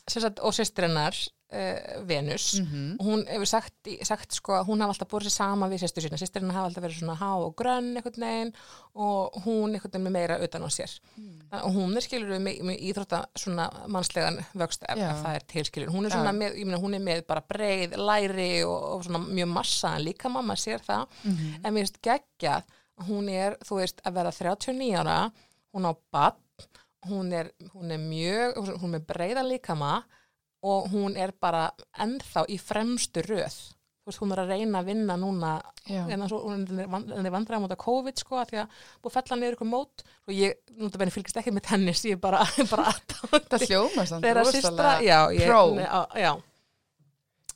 sagt, og sýstir hennar, uh, Venus, Mm hún hefur sagt, sagt sko að hún hafa alltaf búið sér sama við sýstur sína, sýstir hennar hafa alltaf verið svona há og grönn einhvern veginn og hún veginn með meira utan á sér. Og hún er skilur við með, með íþrótta svona mannslegan vöxt ef ef það er tilskilur. Hún er svona með, ég meina, hún er með bara breið, læri og, og svona mjög massa en líka mamma sér það Mhm. en mér finnst geggjað að hún er, þú veist, að vera 39 ára hún á badn hún er, hún er mjög hún er með breiðan líkama og hún er bara ennþá í fremstu röð þú veist, hún er að reyna að vinna núna en svo, hún er vandræða mútið COVID sko, að því að búið að fella niður ykkur mót og ég, núna benni fylgist ekki með tennis ég er bara, bara samt þeirra rosalega já, ég. Nei, á, já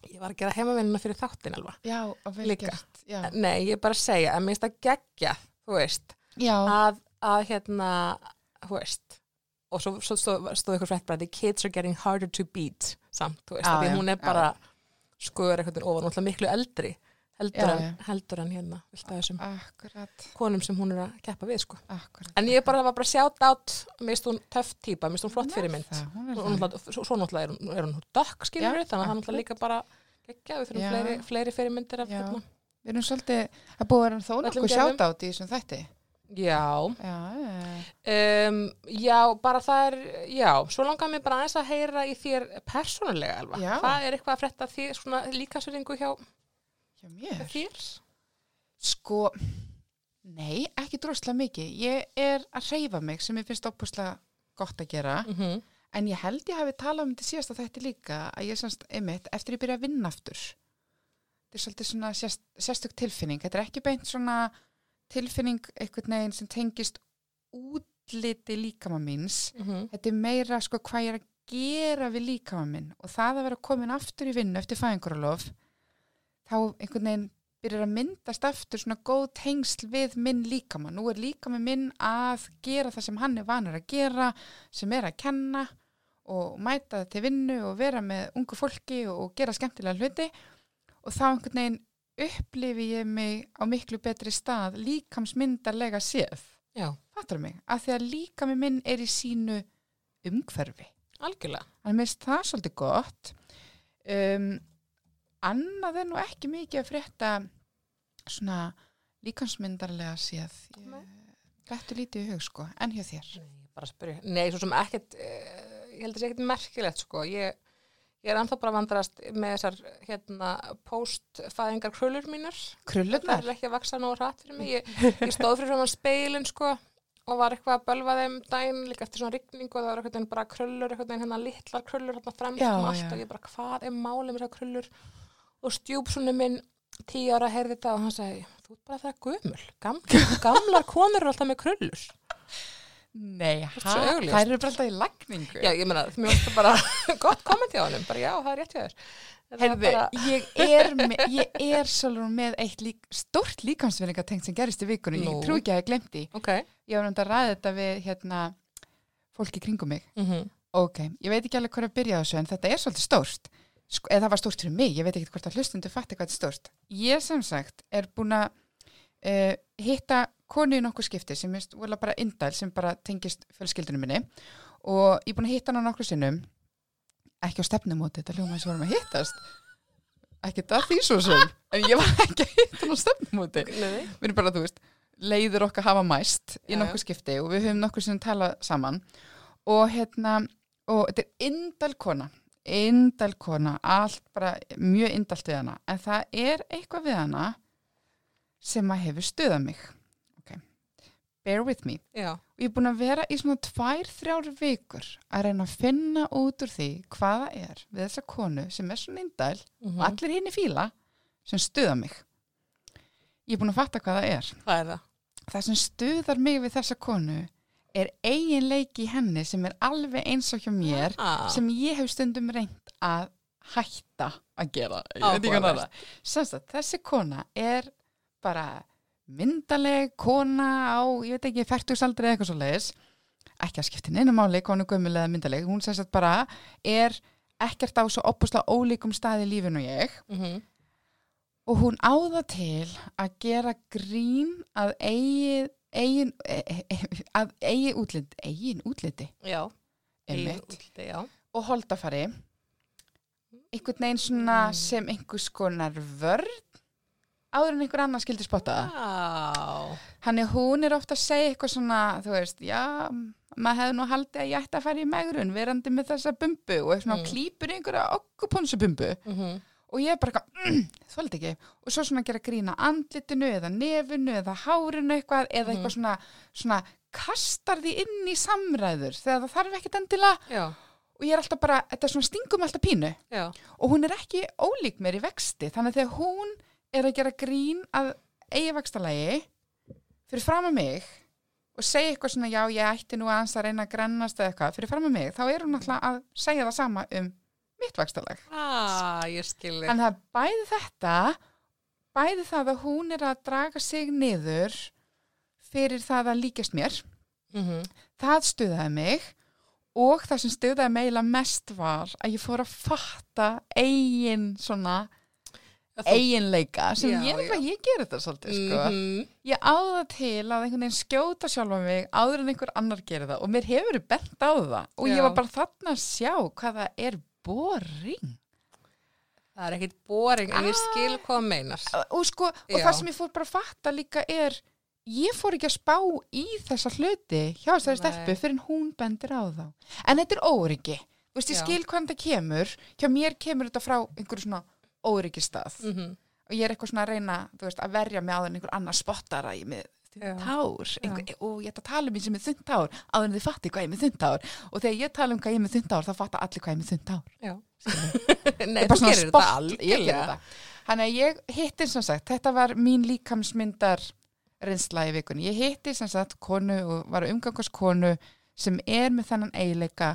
ég var að gera heimavinnuna fyrir þáttin alva Já, og vel Líka. gert. Já. nei, ég er bara að segja að mér finnst það geggja þú veist, Já. að, að hérna, þú veist og svo, svo stóð, stóð ykkur frétt bara the kids are getting harder to beat samt, þú veist, af því hún er bara skoður eitthvað ofan, náttúrulega miklu eldri heldur, Já, en, já. heldur en hérna að þessum Akkurat, konum sem hún er að keppa við sko. akkurat. en ég bara var bara sjátt átt finnst hún töff típa, mér finnst hún flott Hún er fyrir mynd það, hún er og það. náttúrulega- svo, náttúrulega er hún, er hún dökk skilur við, þannig að er akkurat. náttúrulega líka bara geggja, við þurfum fleiri, fleiri fyrirmyndir af hérna Við erum svolítið, að vera þó Öllum nokkuð sjátt átt í þessum þætti. Já, Já, Um, já, bara það er, já, svo langar mér bara aðeins að heyra í þér persónulega. Já. Hvað er eitthvað að frétta því, svona líkasöringu hjá hjá þér? Sko, nei, ekki droslega mikið. Ég er að reyfa mig sem ég finnst opuslega gott að gera. Mm -hmm. En ég held ég hafi talað um þetta síðasta þætti líka að ég semst, einmitt, eftir ég byrja að vinna aftur. Þetta er svolítið svona sérst, sérstök tilfinning. Þetta er ekki beint svona tilfinning einhvern veginn sem tengist útliti líkama míns. Mm -hmm. Þetta er meira sko hvað ég er að gera við líkama minn og það að vera komin aftur í vinnu eftir fæðingaralof þá einhvern veginn byrjar að myndast aftur svona góð tengsl við minn líkama. Nú er líkama minn að gera það sem hann er vanur að gera, sem er að kenna og mæta til vinnu og vera með ungu fólki og gera skemmtilega hluti og þá einhvern veginn upplifi ég mig á miklu betri stað líkamsmyndarlega séð. Já, Fattar mig? Af því að líkami minn er í sínu umhverfi. algjörlega. Þannig minnst það svolítið gott. Um, annað er nú ekki mikið að frétta svona líkansmyndarlega séð. Gættu lítið í hug sko, en hjá þér. Nei, bara spyrja. Nei, svo sem ekkert, uh, ég held að það sé ekkert merkilegt, sko. Ég, ég er ennþá bara að vandrast með þessar, hérna, postfæðingar krullur mínar. Það Krullurnar? er ekki að vaksa nógu hratt fyrir mig. Ég, ég stóð fyrir frá speilin, sko, og var eitthvað að bölva þeim daginn líka eftir svona rigningu og það var eitthvað veginn bara krullur, eitthvað veginn hérna litlar krullur hérna fremst um allt já. og ég bara hvað er málið með þessar krullur og stjúpsunni minn tíu ára heyrði þetta og hann sagði þú ert bara það gömul, Gam, gamlar konur eru alltaf með krullur Nei. Það eru bara alltaf í lagningu. já ég meina, mér finnst það bara gott komment hjá hann, bara já það er rétt hjá þér Heyrðu, bara, ég er, með, ég er svolítið með eitt lík, stórt líkansverðingatengt sem gerist í vikunni. Nú. Ég trú ekki að ég glemti. ok Ég var náttúrulega að ræða þetta við hérna, fólki kringum mig. mm Ok, ég veit ekki alveg hvað að byrja þessu en þetta er svolítið stórt. Sko, eða það var stórt fyrir mig, ég veit ekki hvort að hlustundu fatti hvað þetta er stórt. Ég sem sagt er búin að uh, hitta konu í nokkuð skipti sem er bara indæl sem bara tengist fjölskyldunum minni. Og ég er búin að hitta hana nokkuð sinnum. Ekki á stefnumóti, þetta hljóma eins og vorum að hittast. Ekki það því svo sem en ég var ekki að hitta hana á stefnumóti. Við erum bara, þú veist, leiður okkar hafa mæst í nokkuð skipti og við höfum nokkuð sem talað saman. Og hérna, og þetta er indal kona, indal kona allt bara mjög indalt við hana. En það er eitthvað við hana sem að hefur stuðað mig bear with me. Já, og ég er búin að vera í svona tvær, þrjár vikur að reyna að finna út úr því hvaða er við þessa konu sem er svona indal mm og allir hinn í fíla sem stuða mig. Ég er búin að fatta hvað það er. Hvað er það? það sem stuðar mig við þessa konu er eiginleiki henni sem er alveg eins og hjá mér ah. sem ég hef stundum reynd að hætta að gera. Er. Semst að þessi kona er bara myndaleg kona á, ég veit ekki, færtugsaldri eða eitthvað svo leiðis ekki að skipta neina máli, konu gömulega myndaleg hún sem sagt bara er ekkert á svo opuslega ólíkum staði lífinu ég. Mhm. og hún áða til að gera grín að eigin, eigin, e, e, að eigin útlit, eigin útliti. Já, eigin útliti, já. og holdafari. Einhvern veginn svona Mm. sem einhvers konar vörn áður en einhver annar skildi spotta það. Já, Þannig hún er ofta að segja eitthvað svona, þú veist, já, maður hefði nú haldið að ég ætti að fara í megrun verandi með þessa bumbu og svona Mm. klípur í einhverja okkuponsubumbu. Mhm, og ég er bara eitthvað, mm, þvöld ekki. Og svo svona gera grína andlitinu eða nefinu eða hárinu eitthvað eða Mhm. eitthvað svona, svona kastar því inn í samræður þegar það þarf ekkert endilega. Já, og ég er alltaf bara, þetta er svona stingum alltaf pínu. Já, og hún er ekki ólík mér í vexti þannig að þegar hún er að gera grín að eigi vextalagi fyrir fram að mig og segja eitthvað svona já ég ætti nú aðeins að reyna að grennast eða eitthvað. Fyrir fram að mig þá er hún alltaf að segja það sama um mitt vextalag ah, ég skilji. þannig að bæði þetta bæði það að hún er að draga sig niður fyrir það að líkast mér Mhm, það stuðaði mig og það sem stuðaði mig mest var að ég fór að fatta eigin svona eiginleika sem Já, ég, já. ég gerir þetta svolítið sko. Mhm, ég áða til að einhvern veginn skjóta sjálfa mig áður en einhver annar gerir það og mér hefur verið bent á það og Já. ég var bara þarna að sjá hvað það er boring Það er ekkit boring, en ég Ah. skil hvað meinar. og sko, og Já. það sem ég fór bara að fatta líka er ég fór ekki að spá í þessa hluti hjá þessari stelpu fyrir en hún bendir á þá en þetta er óryggi Þú veist, ég skil hvað þetta kemur hjá mér kemur þetta frá einhverju svona óryggistað. Mhm, og ég er eitthvað svona að reyna veist, að verja mig áður en einhver annar spottar að ég með hár einhver, og ég ætla að tala um eins sem er þunnt hár áður en þið fatti hvað ég með þunnt hár og þegar ég tala um hvað ég með þunnt hár þá fatta allir hvað ég með Já. Ég Nei, þú gerir þetta þetta. Þannig að ég hitti sem sagt, þetta var mín líkamsmyndar reynsla í vikunni. Ég hitti sem sagt konu og var að umgangast konu sem er með þennan eiginleika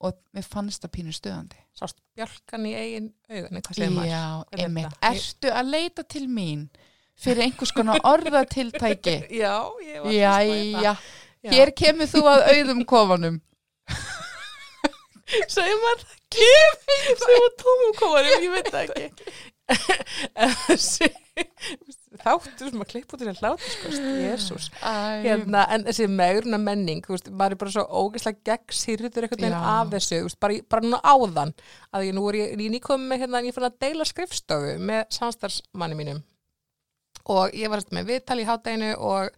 og mér fannst það pínu stöðandi. Sást bjálkan í eigin augunni, hvað segir maður? Já, einmitt. Ertu að leita til mín fyrir einhvers konar orðatiltæki? Já, ég var að í það. Jæja, Já. hér kemur þú að auðum kofanum. segir maður það ekki segir maður tómum kóðarum, ég veit það ekki þáttur sem að klippa út þessi hlátur sko, jésús hérna, en þessi megruna menning veist, maður er bara svo ógeðslega gegn sýrður einhvern veginn Já. af þessu veist, bara, í- bara núna áðan að ég nú er ég, ég nýkomið með hérna, ég fann að deila skrifstofu með samstarfsmanni mínum. Og ég var með viðtal í hátæginu og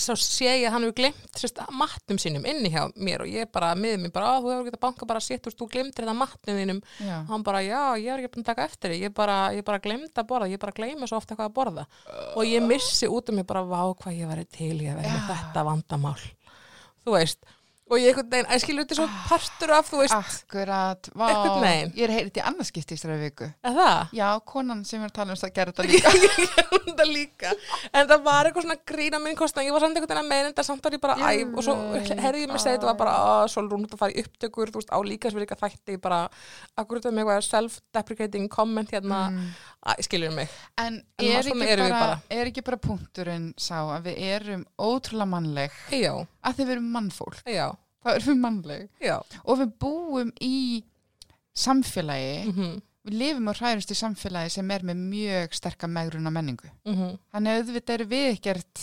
svo sé ég að hann hefur glemt matnum sínum inni hjá mér og ég bara miður mér bara, "Á, þú hefur getað banka bara sitt, veist, þú glemtir þetta matnum þínum. Og hann bara, já, ég er ekki búin að taka eftir því ég bara, ég bara glemd að borða, ég bara gleyma svo ofta hvað að borða. Og ég missi út um mig bara, vá, hvað ég væri til að vera með Já. þetta vandamál. Þú veist, og ég einhvern veginn, að skilur þetta er svo partur af, þú veist, Akkurat, vá, ég er heyrið í annarskipti í stræði viku. er það? Já, konan sem erum að tala um það gerði þetta líka. þetta líka en það var eitthvað svona grína minn kostna ég var samt einhvern veginn að meina þetta samt var ég bara æ, og svo Ég herði ég mig segja þetta var bara að svo rúnut að fara í upptökur þú veist á líka sem við líka þætti bara akkur þetta með eitthvað self-deprecating comment hérna, Mm. mm. skilur mig En En er ekki, bara, bara. er ekki bara punkturinn sá að við erum ótrúlega mannleg að þið verum mannfólk, já, þá erum við mannleg já og við búum í samfélagi, mm við lifum og hræðumst í samfélagi sem er með mjög sterka megruna menningu. -hmm. Þannig að auðvitað eru við ekkert,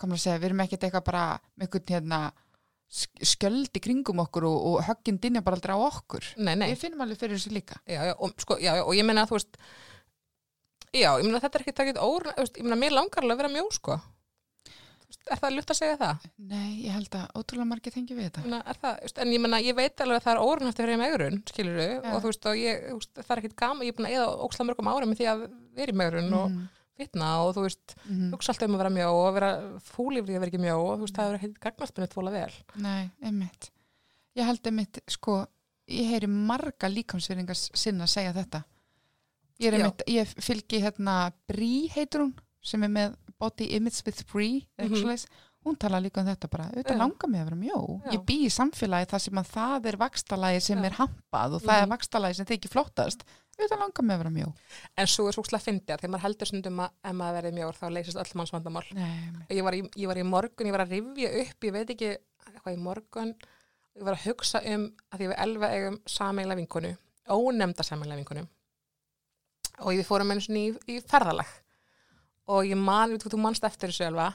komur að segja, við erum ekkert eitthvað bara með einhvern hérna sk- skjöld í kringum okkur og, og högginn dinja bara aldrei á okkur. nei, nei, Við finnum alveg fyrir þessu líka. já, já, og, sko, og ég meina að þú veist já, ég meina að þetta er ekki takit ór ég meina mér langar alveg að vera mjó sko er það lutt að segja það? Nei, ég held að ótrúlega margir þengi við þetta. Er það, en ég meina, ég veit alveg að það er órunæft að vera í megrun, skilur Já. og þú veist, og ég, það er ekkit gaman, ég er búin að eða óksla mörgum árum með því að vera í megrun og Mhm, fitna og þú veist, mhm. hugsa alltaf um að vera mjó og vera fúl yfir því að vera ekki mjó og þú veist, það er ekkit gagnast með þetta vel. Nei, einmitt. Ég held einmitt, sko, ég heyri marga líkamsveringar sinna að segja þetta. Ég, er Já. einmitt, ég fylgi hérna sem er með Body Image with Mhm. mm hún tala líka um þetta bara, auðvitað langar mig að vera mjó. Já. Ég bý í samfélagi þar sem að það er vakstalagi sem Já. er hampað og það er Mhm. vakstalagi sem þykir flottast. Auðvitað langar mig að vera mjó. En svo er svo óksla að fyndi að þegar maður heldur stundum að ef maður verið mjór þá leysist öll manns vandamál. Ég var, í, ég var í morgun, ég var að rifja upp, ég veit ekki hvað í morgun, ég var að hugsa um að því við elfa eigum sameila vinkonu ónemnda samanlega vinkunum og við fórum einu svona í, í ferðalag og ég man, þú manst eftir þessu alveg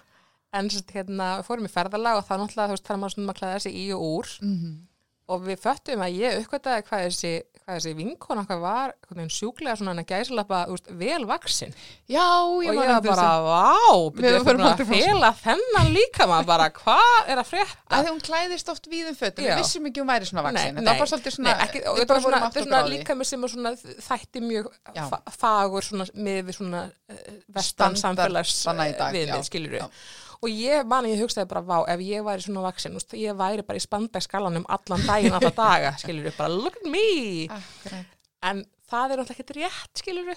en hérna, fórum í ferðalag og það náttúrulega, þú veist, það er maður svona að klæða þessi í og úr Mhm. Og við föttum að ég uppkvætaði hvað þessi, þessi vinkon okkar var sjúklega svona hann að gæslappa vel vaksin Já, og ég ég man var bara, vá, Við fyrir aldrei að fela þennan líka maður bara, hvað er að frétta? að hún klæðist oft víðum fötum Já. við vissum ekki hún væri svona vaksin Nei, þetta var svolítið svona Nei, ekki, og við var svona, svona því. líka með sem svona þætti mjög Já. fa fagur svona með við svona uh, vestan samfélags svona í dag, við og ég mani, ég hugsaði bara, vá, ef ég væri svona vaksin, úst, ég væri bara í spandagskalanum allan daginn, alla daga, skilur bara look at me, Akkurat. en það er náttúrulega ekkert rétt, skilur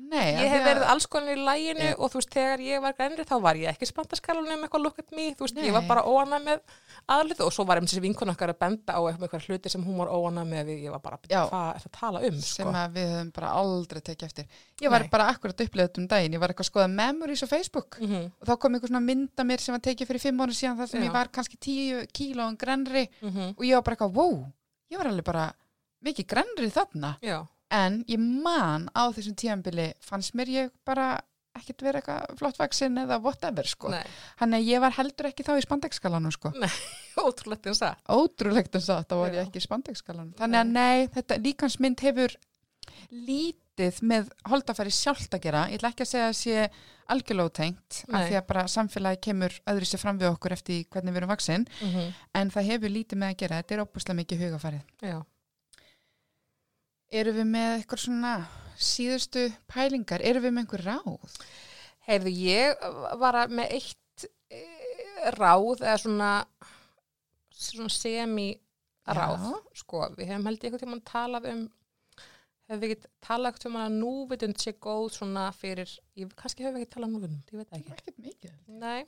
Nei, ég hef verið alls konar í læginu Já. og þú veist, þegar ég var grænri þá var ég ekki í spandagskalanum eitthvað look at me, þú veist, ég var Nei. bara óanað með aðlið og svo var einmitt þessi vinkun okkar að benda á eitthvað hluti sem hún var óanað með ég var bara, hvað er það að tala um, sem sko að við höfum bara aldrei tekið eftir ég var Nei. bara akkurat upplegðið um daginn ég var eitthvað að skoða memories á Facebook Mhm, og þá kom einhver svona mynda mér sem var tekið fyrir fimm ára síðan þar sem Já. ég var kannski tíu kílóum grennri mhm, og ég var bara eitthvað, wow, ég var alveg bara mikið grennri þarna Já, en ég man á þessum tíðanbili fannst mér ég bara ekkert vera eitthvað flott vaksin eða whatever sko. nei, hann að ég var heldur ekki þá í spandekskalanum sko. ótrúlegt eins að ótrúlegt en satt, þá var ég ekki í spandekskalanum þannig að nei, þetta líkansmynd hefur lítið með holdafæri sjálft að gera, ég ætla ekki að segja að sé algjörlega ótengt, af Nei. því að bara samfélagi kemur öðru sér fram við okkur eftir hvernig við erum vaksin, Mhm, en það hefur lítið með að gera, þetta er óbúslega mikið hugafærið Já, Erum við með eitthvað svona síðustu pælingar, erum við með einhver ráð? heyrðu, ég var að- með eitt e, ráð eða svona, svona semi ráð, Já. sko, við hefum held ég eitthvað tíma talað um hefum við ekki talað um að núvitund sé góð svona fyrir, ég, kannski hefum við ekki talað um núvitund, ég veit ekki Ekkert mikið. Nei.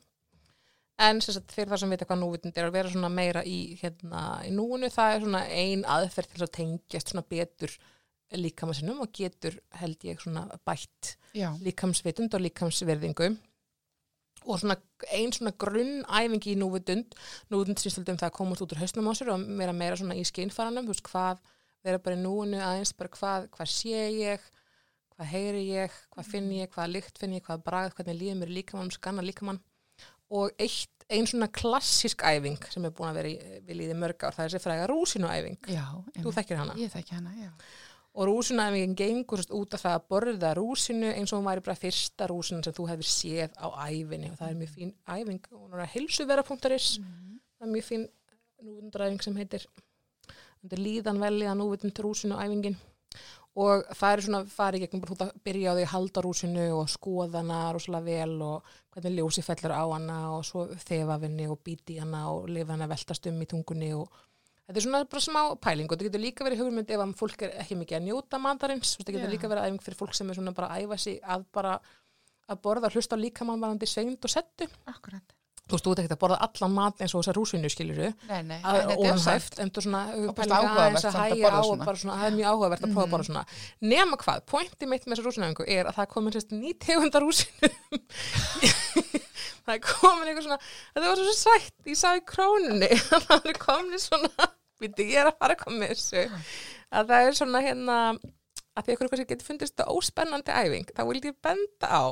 En sagt, fyrir það sem vita hvað núvitund er að vera svona meira í, hérna, í núinu, það er svona ein aðferð til að tengjast svona betur líkamasinnum og getur held ég svona bætt Já, líkamsvitund og líkamsverðingu og svona ein svona grunnæfingi í núvitund núvitund snýst um það að komast út úr hausnum á sér og vera meira svona í skeinfaranum þú veist hvað, vera bara í núinu aðeins bara hvað, hvað sé ég hvað heyri ég, hvað finn ég hvað lykt finn ég, hvað bragð, hvernig líður mér líkamann skanna líkamann og eitt, ein svona klassísk æfing sem er búin að vera í, við líði mörg ár það er þessi fræga rúsinuæfing já. þú þekkir hana? Ég þekki hana, já. og rúsinuæfingin gengur sérst út af það að borða rúsinu eins og hún væri bara fyrsta rúsinu sem þú hefur séð á æfinni og það er mjög fín æfing. Og hún er að hilsuvera.is það er mjög fín núvundræfing sem heitir líðan velja núvundund rúsinu æfingin og það er svona farið gegnum bara þú að byrja á því að halda rúsinu og skoða hana rosalega vel og hvernig ljósi fellur á hana og svo þefa af henni og býti hana og lifa hana veltast um í tungunni og þetta er svona bara smá pæling og þetta getur líka verið hugmynd ef að fólk er ekki mikið að njóta matarins þetta getur Já. líka verið æfing fyrir fólk sem er svona bara að æfa sig að bara að borða hlusta á líkamann varandi sveind og settu Akkurat. Þú veist, þú ert ekkert að borða allan mat eins og þessar rúsinu skiluru nei, að en er þú svona Og áhugavert aðeins að að hægja á og svona. bara svona, það er mjög áhugavert að prófa að borða svona. Nema hvað, pointi mitt með þessar rúsinæfingu er að það komin sérst ný tegundar rúsinu það komin eitthvað svona þetta var svo sætt, ég sá í krónunni að það er komin svona ég er að fara að koma með þessu. Að það er svona hérna að því eitthvað sem getur fundist það óspennandi æfing þá vil ég benda á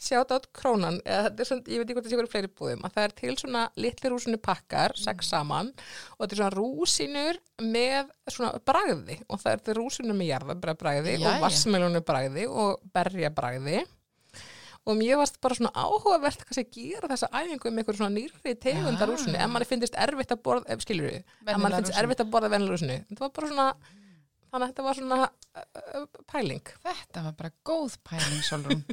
sjátt át krónan, eða þetta svona, ég veit ekki hvort það sé hverju fleiri búðum, að það er til svona litli rúsinu pakkar, sex saman og þetta er svona rúsinur með svona bragði og það er þetta rúsinu með Jæja. og vassmelunu bragði og berja bragði og mér varst bara svona áhugavert kannski að gera þessa æfingu með einhver svona nýrri tegundar Já. rúsinu, ef manni finnst erfitt að borða, ef skilur við, ef manni finnst erfitt að borða venjulega rúsinu, þetta var bara svona þannig að þetta var svona uh, uh, pæling Þetta var bara góð pæling.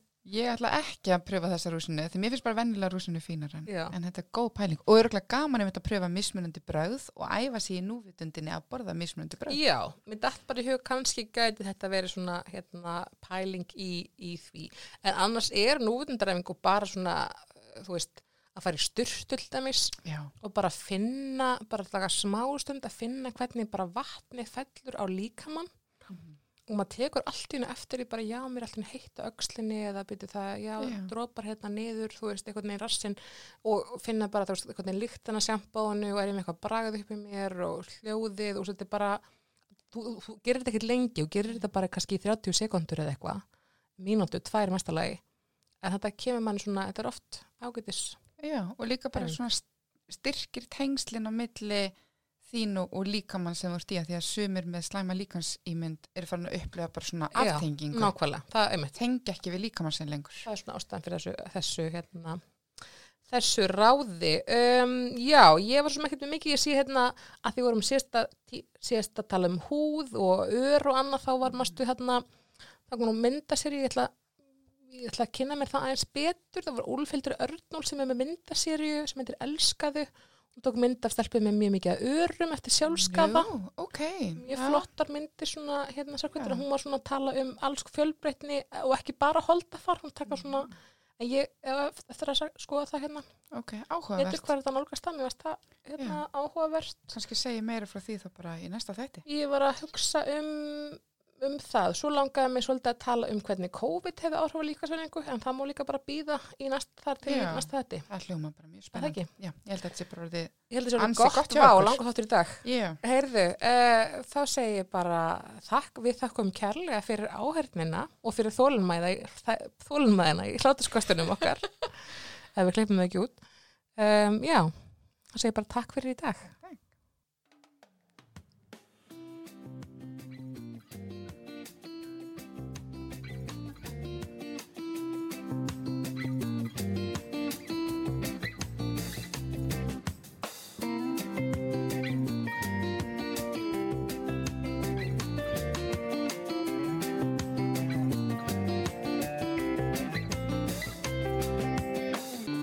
Ég ætla ekki að pröfa þessa rúsinu, því mér finnst bara vennilega rúsinu fínar en, en þetta er góð pæling. Og örgulega gaman ef þetta að pröfa mismunandi brauð og æfa sig í núvitundinni að borða mismunandi brauð. Já, mér dætt bara í hug kannski gæti þetta verið svona hérna, pæling í, í því. En annars er núvitundræfing og bara svona, þú veist, að fara í Já, og bara finna, bara taka smástund að finna hvernig bara vatni fellur á líkamann og maður tekur allt í hennu eftir í bara já, mér er allt í hennu heitt á öxlinni eða byrju það, já, Já. drópar hérna niður, þú veist, einhvern veginn rassin og finna bara, þú veist, einhvern veginn líktana sjampáinu og er ég með eitthvað bragð upp í mér og hljóðið og svo þetta er bara þú, þú gerir þetta ekkert lengi og gerir þetta bara kannski í 30 sekundur eða eitthvað mínútu, tvær mestalagi en þetta kemur manni svona, þetta er oft ágætis Já, og líka bara Mm. svona st- styrkir tengslin á milli þín og, og líkamann sem ert í að því að sumir með slæma líkansýmynd eru farin að upplega bara svona Já, aftengingu. nákvæmlega, það er einmitt. Tengja ekki við líkamann sinn lengur. það er svona ástæðan fyrir þessu, þessu hérna þessu ráði. Um, já, ég var svona ekkert með mikið ég sé hérna að því vorum síðasta, tí- síðasta tala um húð og ör og annað þá var mastu hérna þá kom nú myndaserju ég ætla, ég ætla að kynna mér það aðeins betur. Það var Úlfhildur Örnól sem er með myndaserju sem heitir Elskaðu hún tók mynd af stelpið með mjög mikið örum eftir sjálfskaða Jú, ok. mjög já. flottar myndir svona, hérna sarkvöldur, Já. hún var svona að tala um alls fjölbreytni og ekki bara holdafar, hún taka svona en ég, ef- eftir að skoða það hérna Ok, áhugavert. hvað er þetta nálgast það, mér varst það hérna áhugavert Kannski segi meira frá því þá bara í næsta þætti. ég var að hugsa um um það, svo langaði mig svolítið að tala um hvernig COVID hefði áhrif á líkasvenningu en það má líka bara býða í næsta þar til Já. næsta þetta Það hljóma bara mjög það spennandi. ekki? Já, ég held að þetta sé bara orðið. Ég held að það Ansi sé gott, hjá okkur. langa þáttur í dag Já, Heyrðu, uh, þá segi ég bara þakk, við þakkum kærlega fyrir áhernina og fyrir þólunmæðina í hlátuskostunum okkar ef við klippum það ekki út um, Já, þá segi ég bara takk fyrir í dag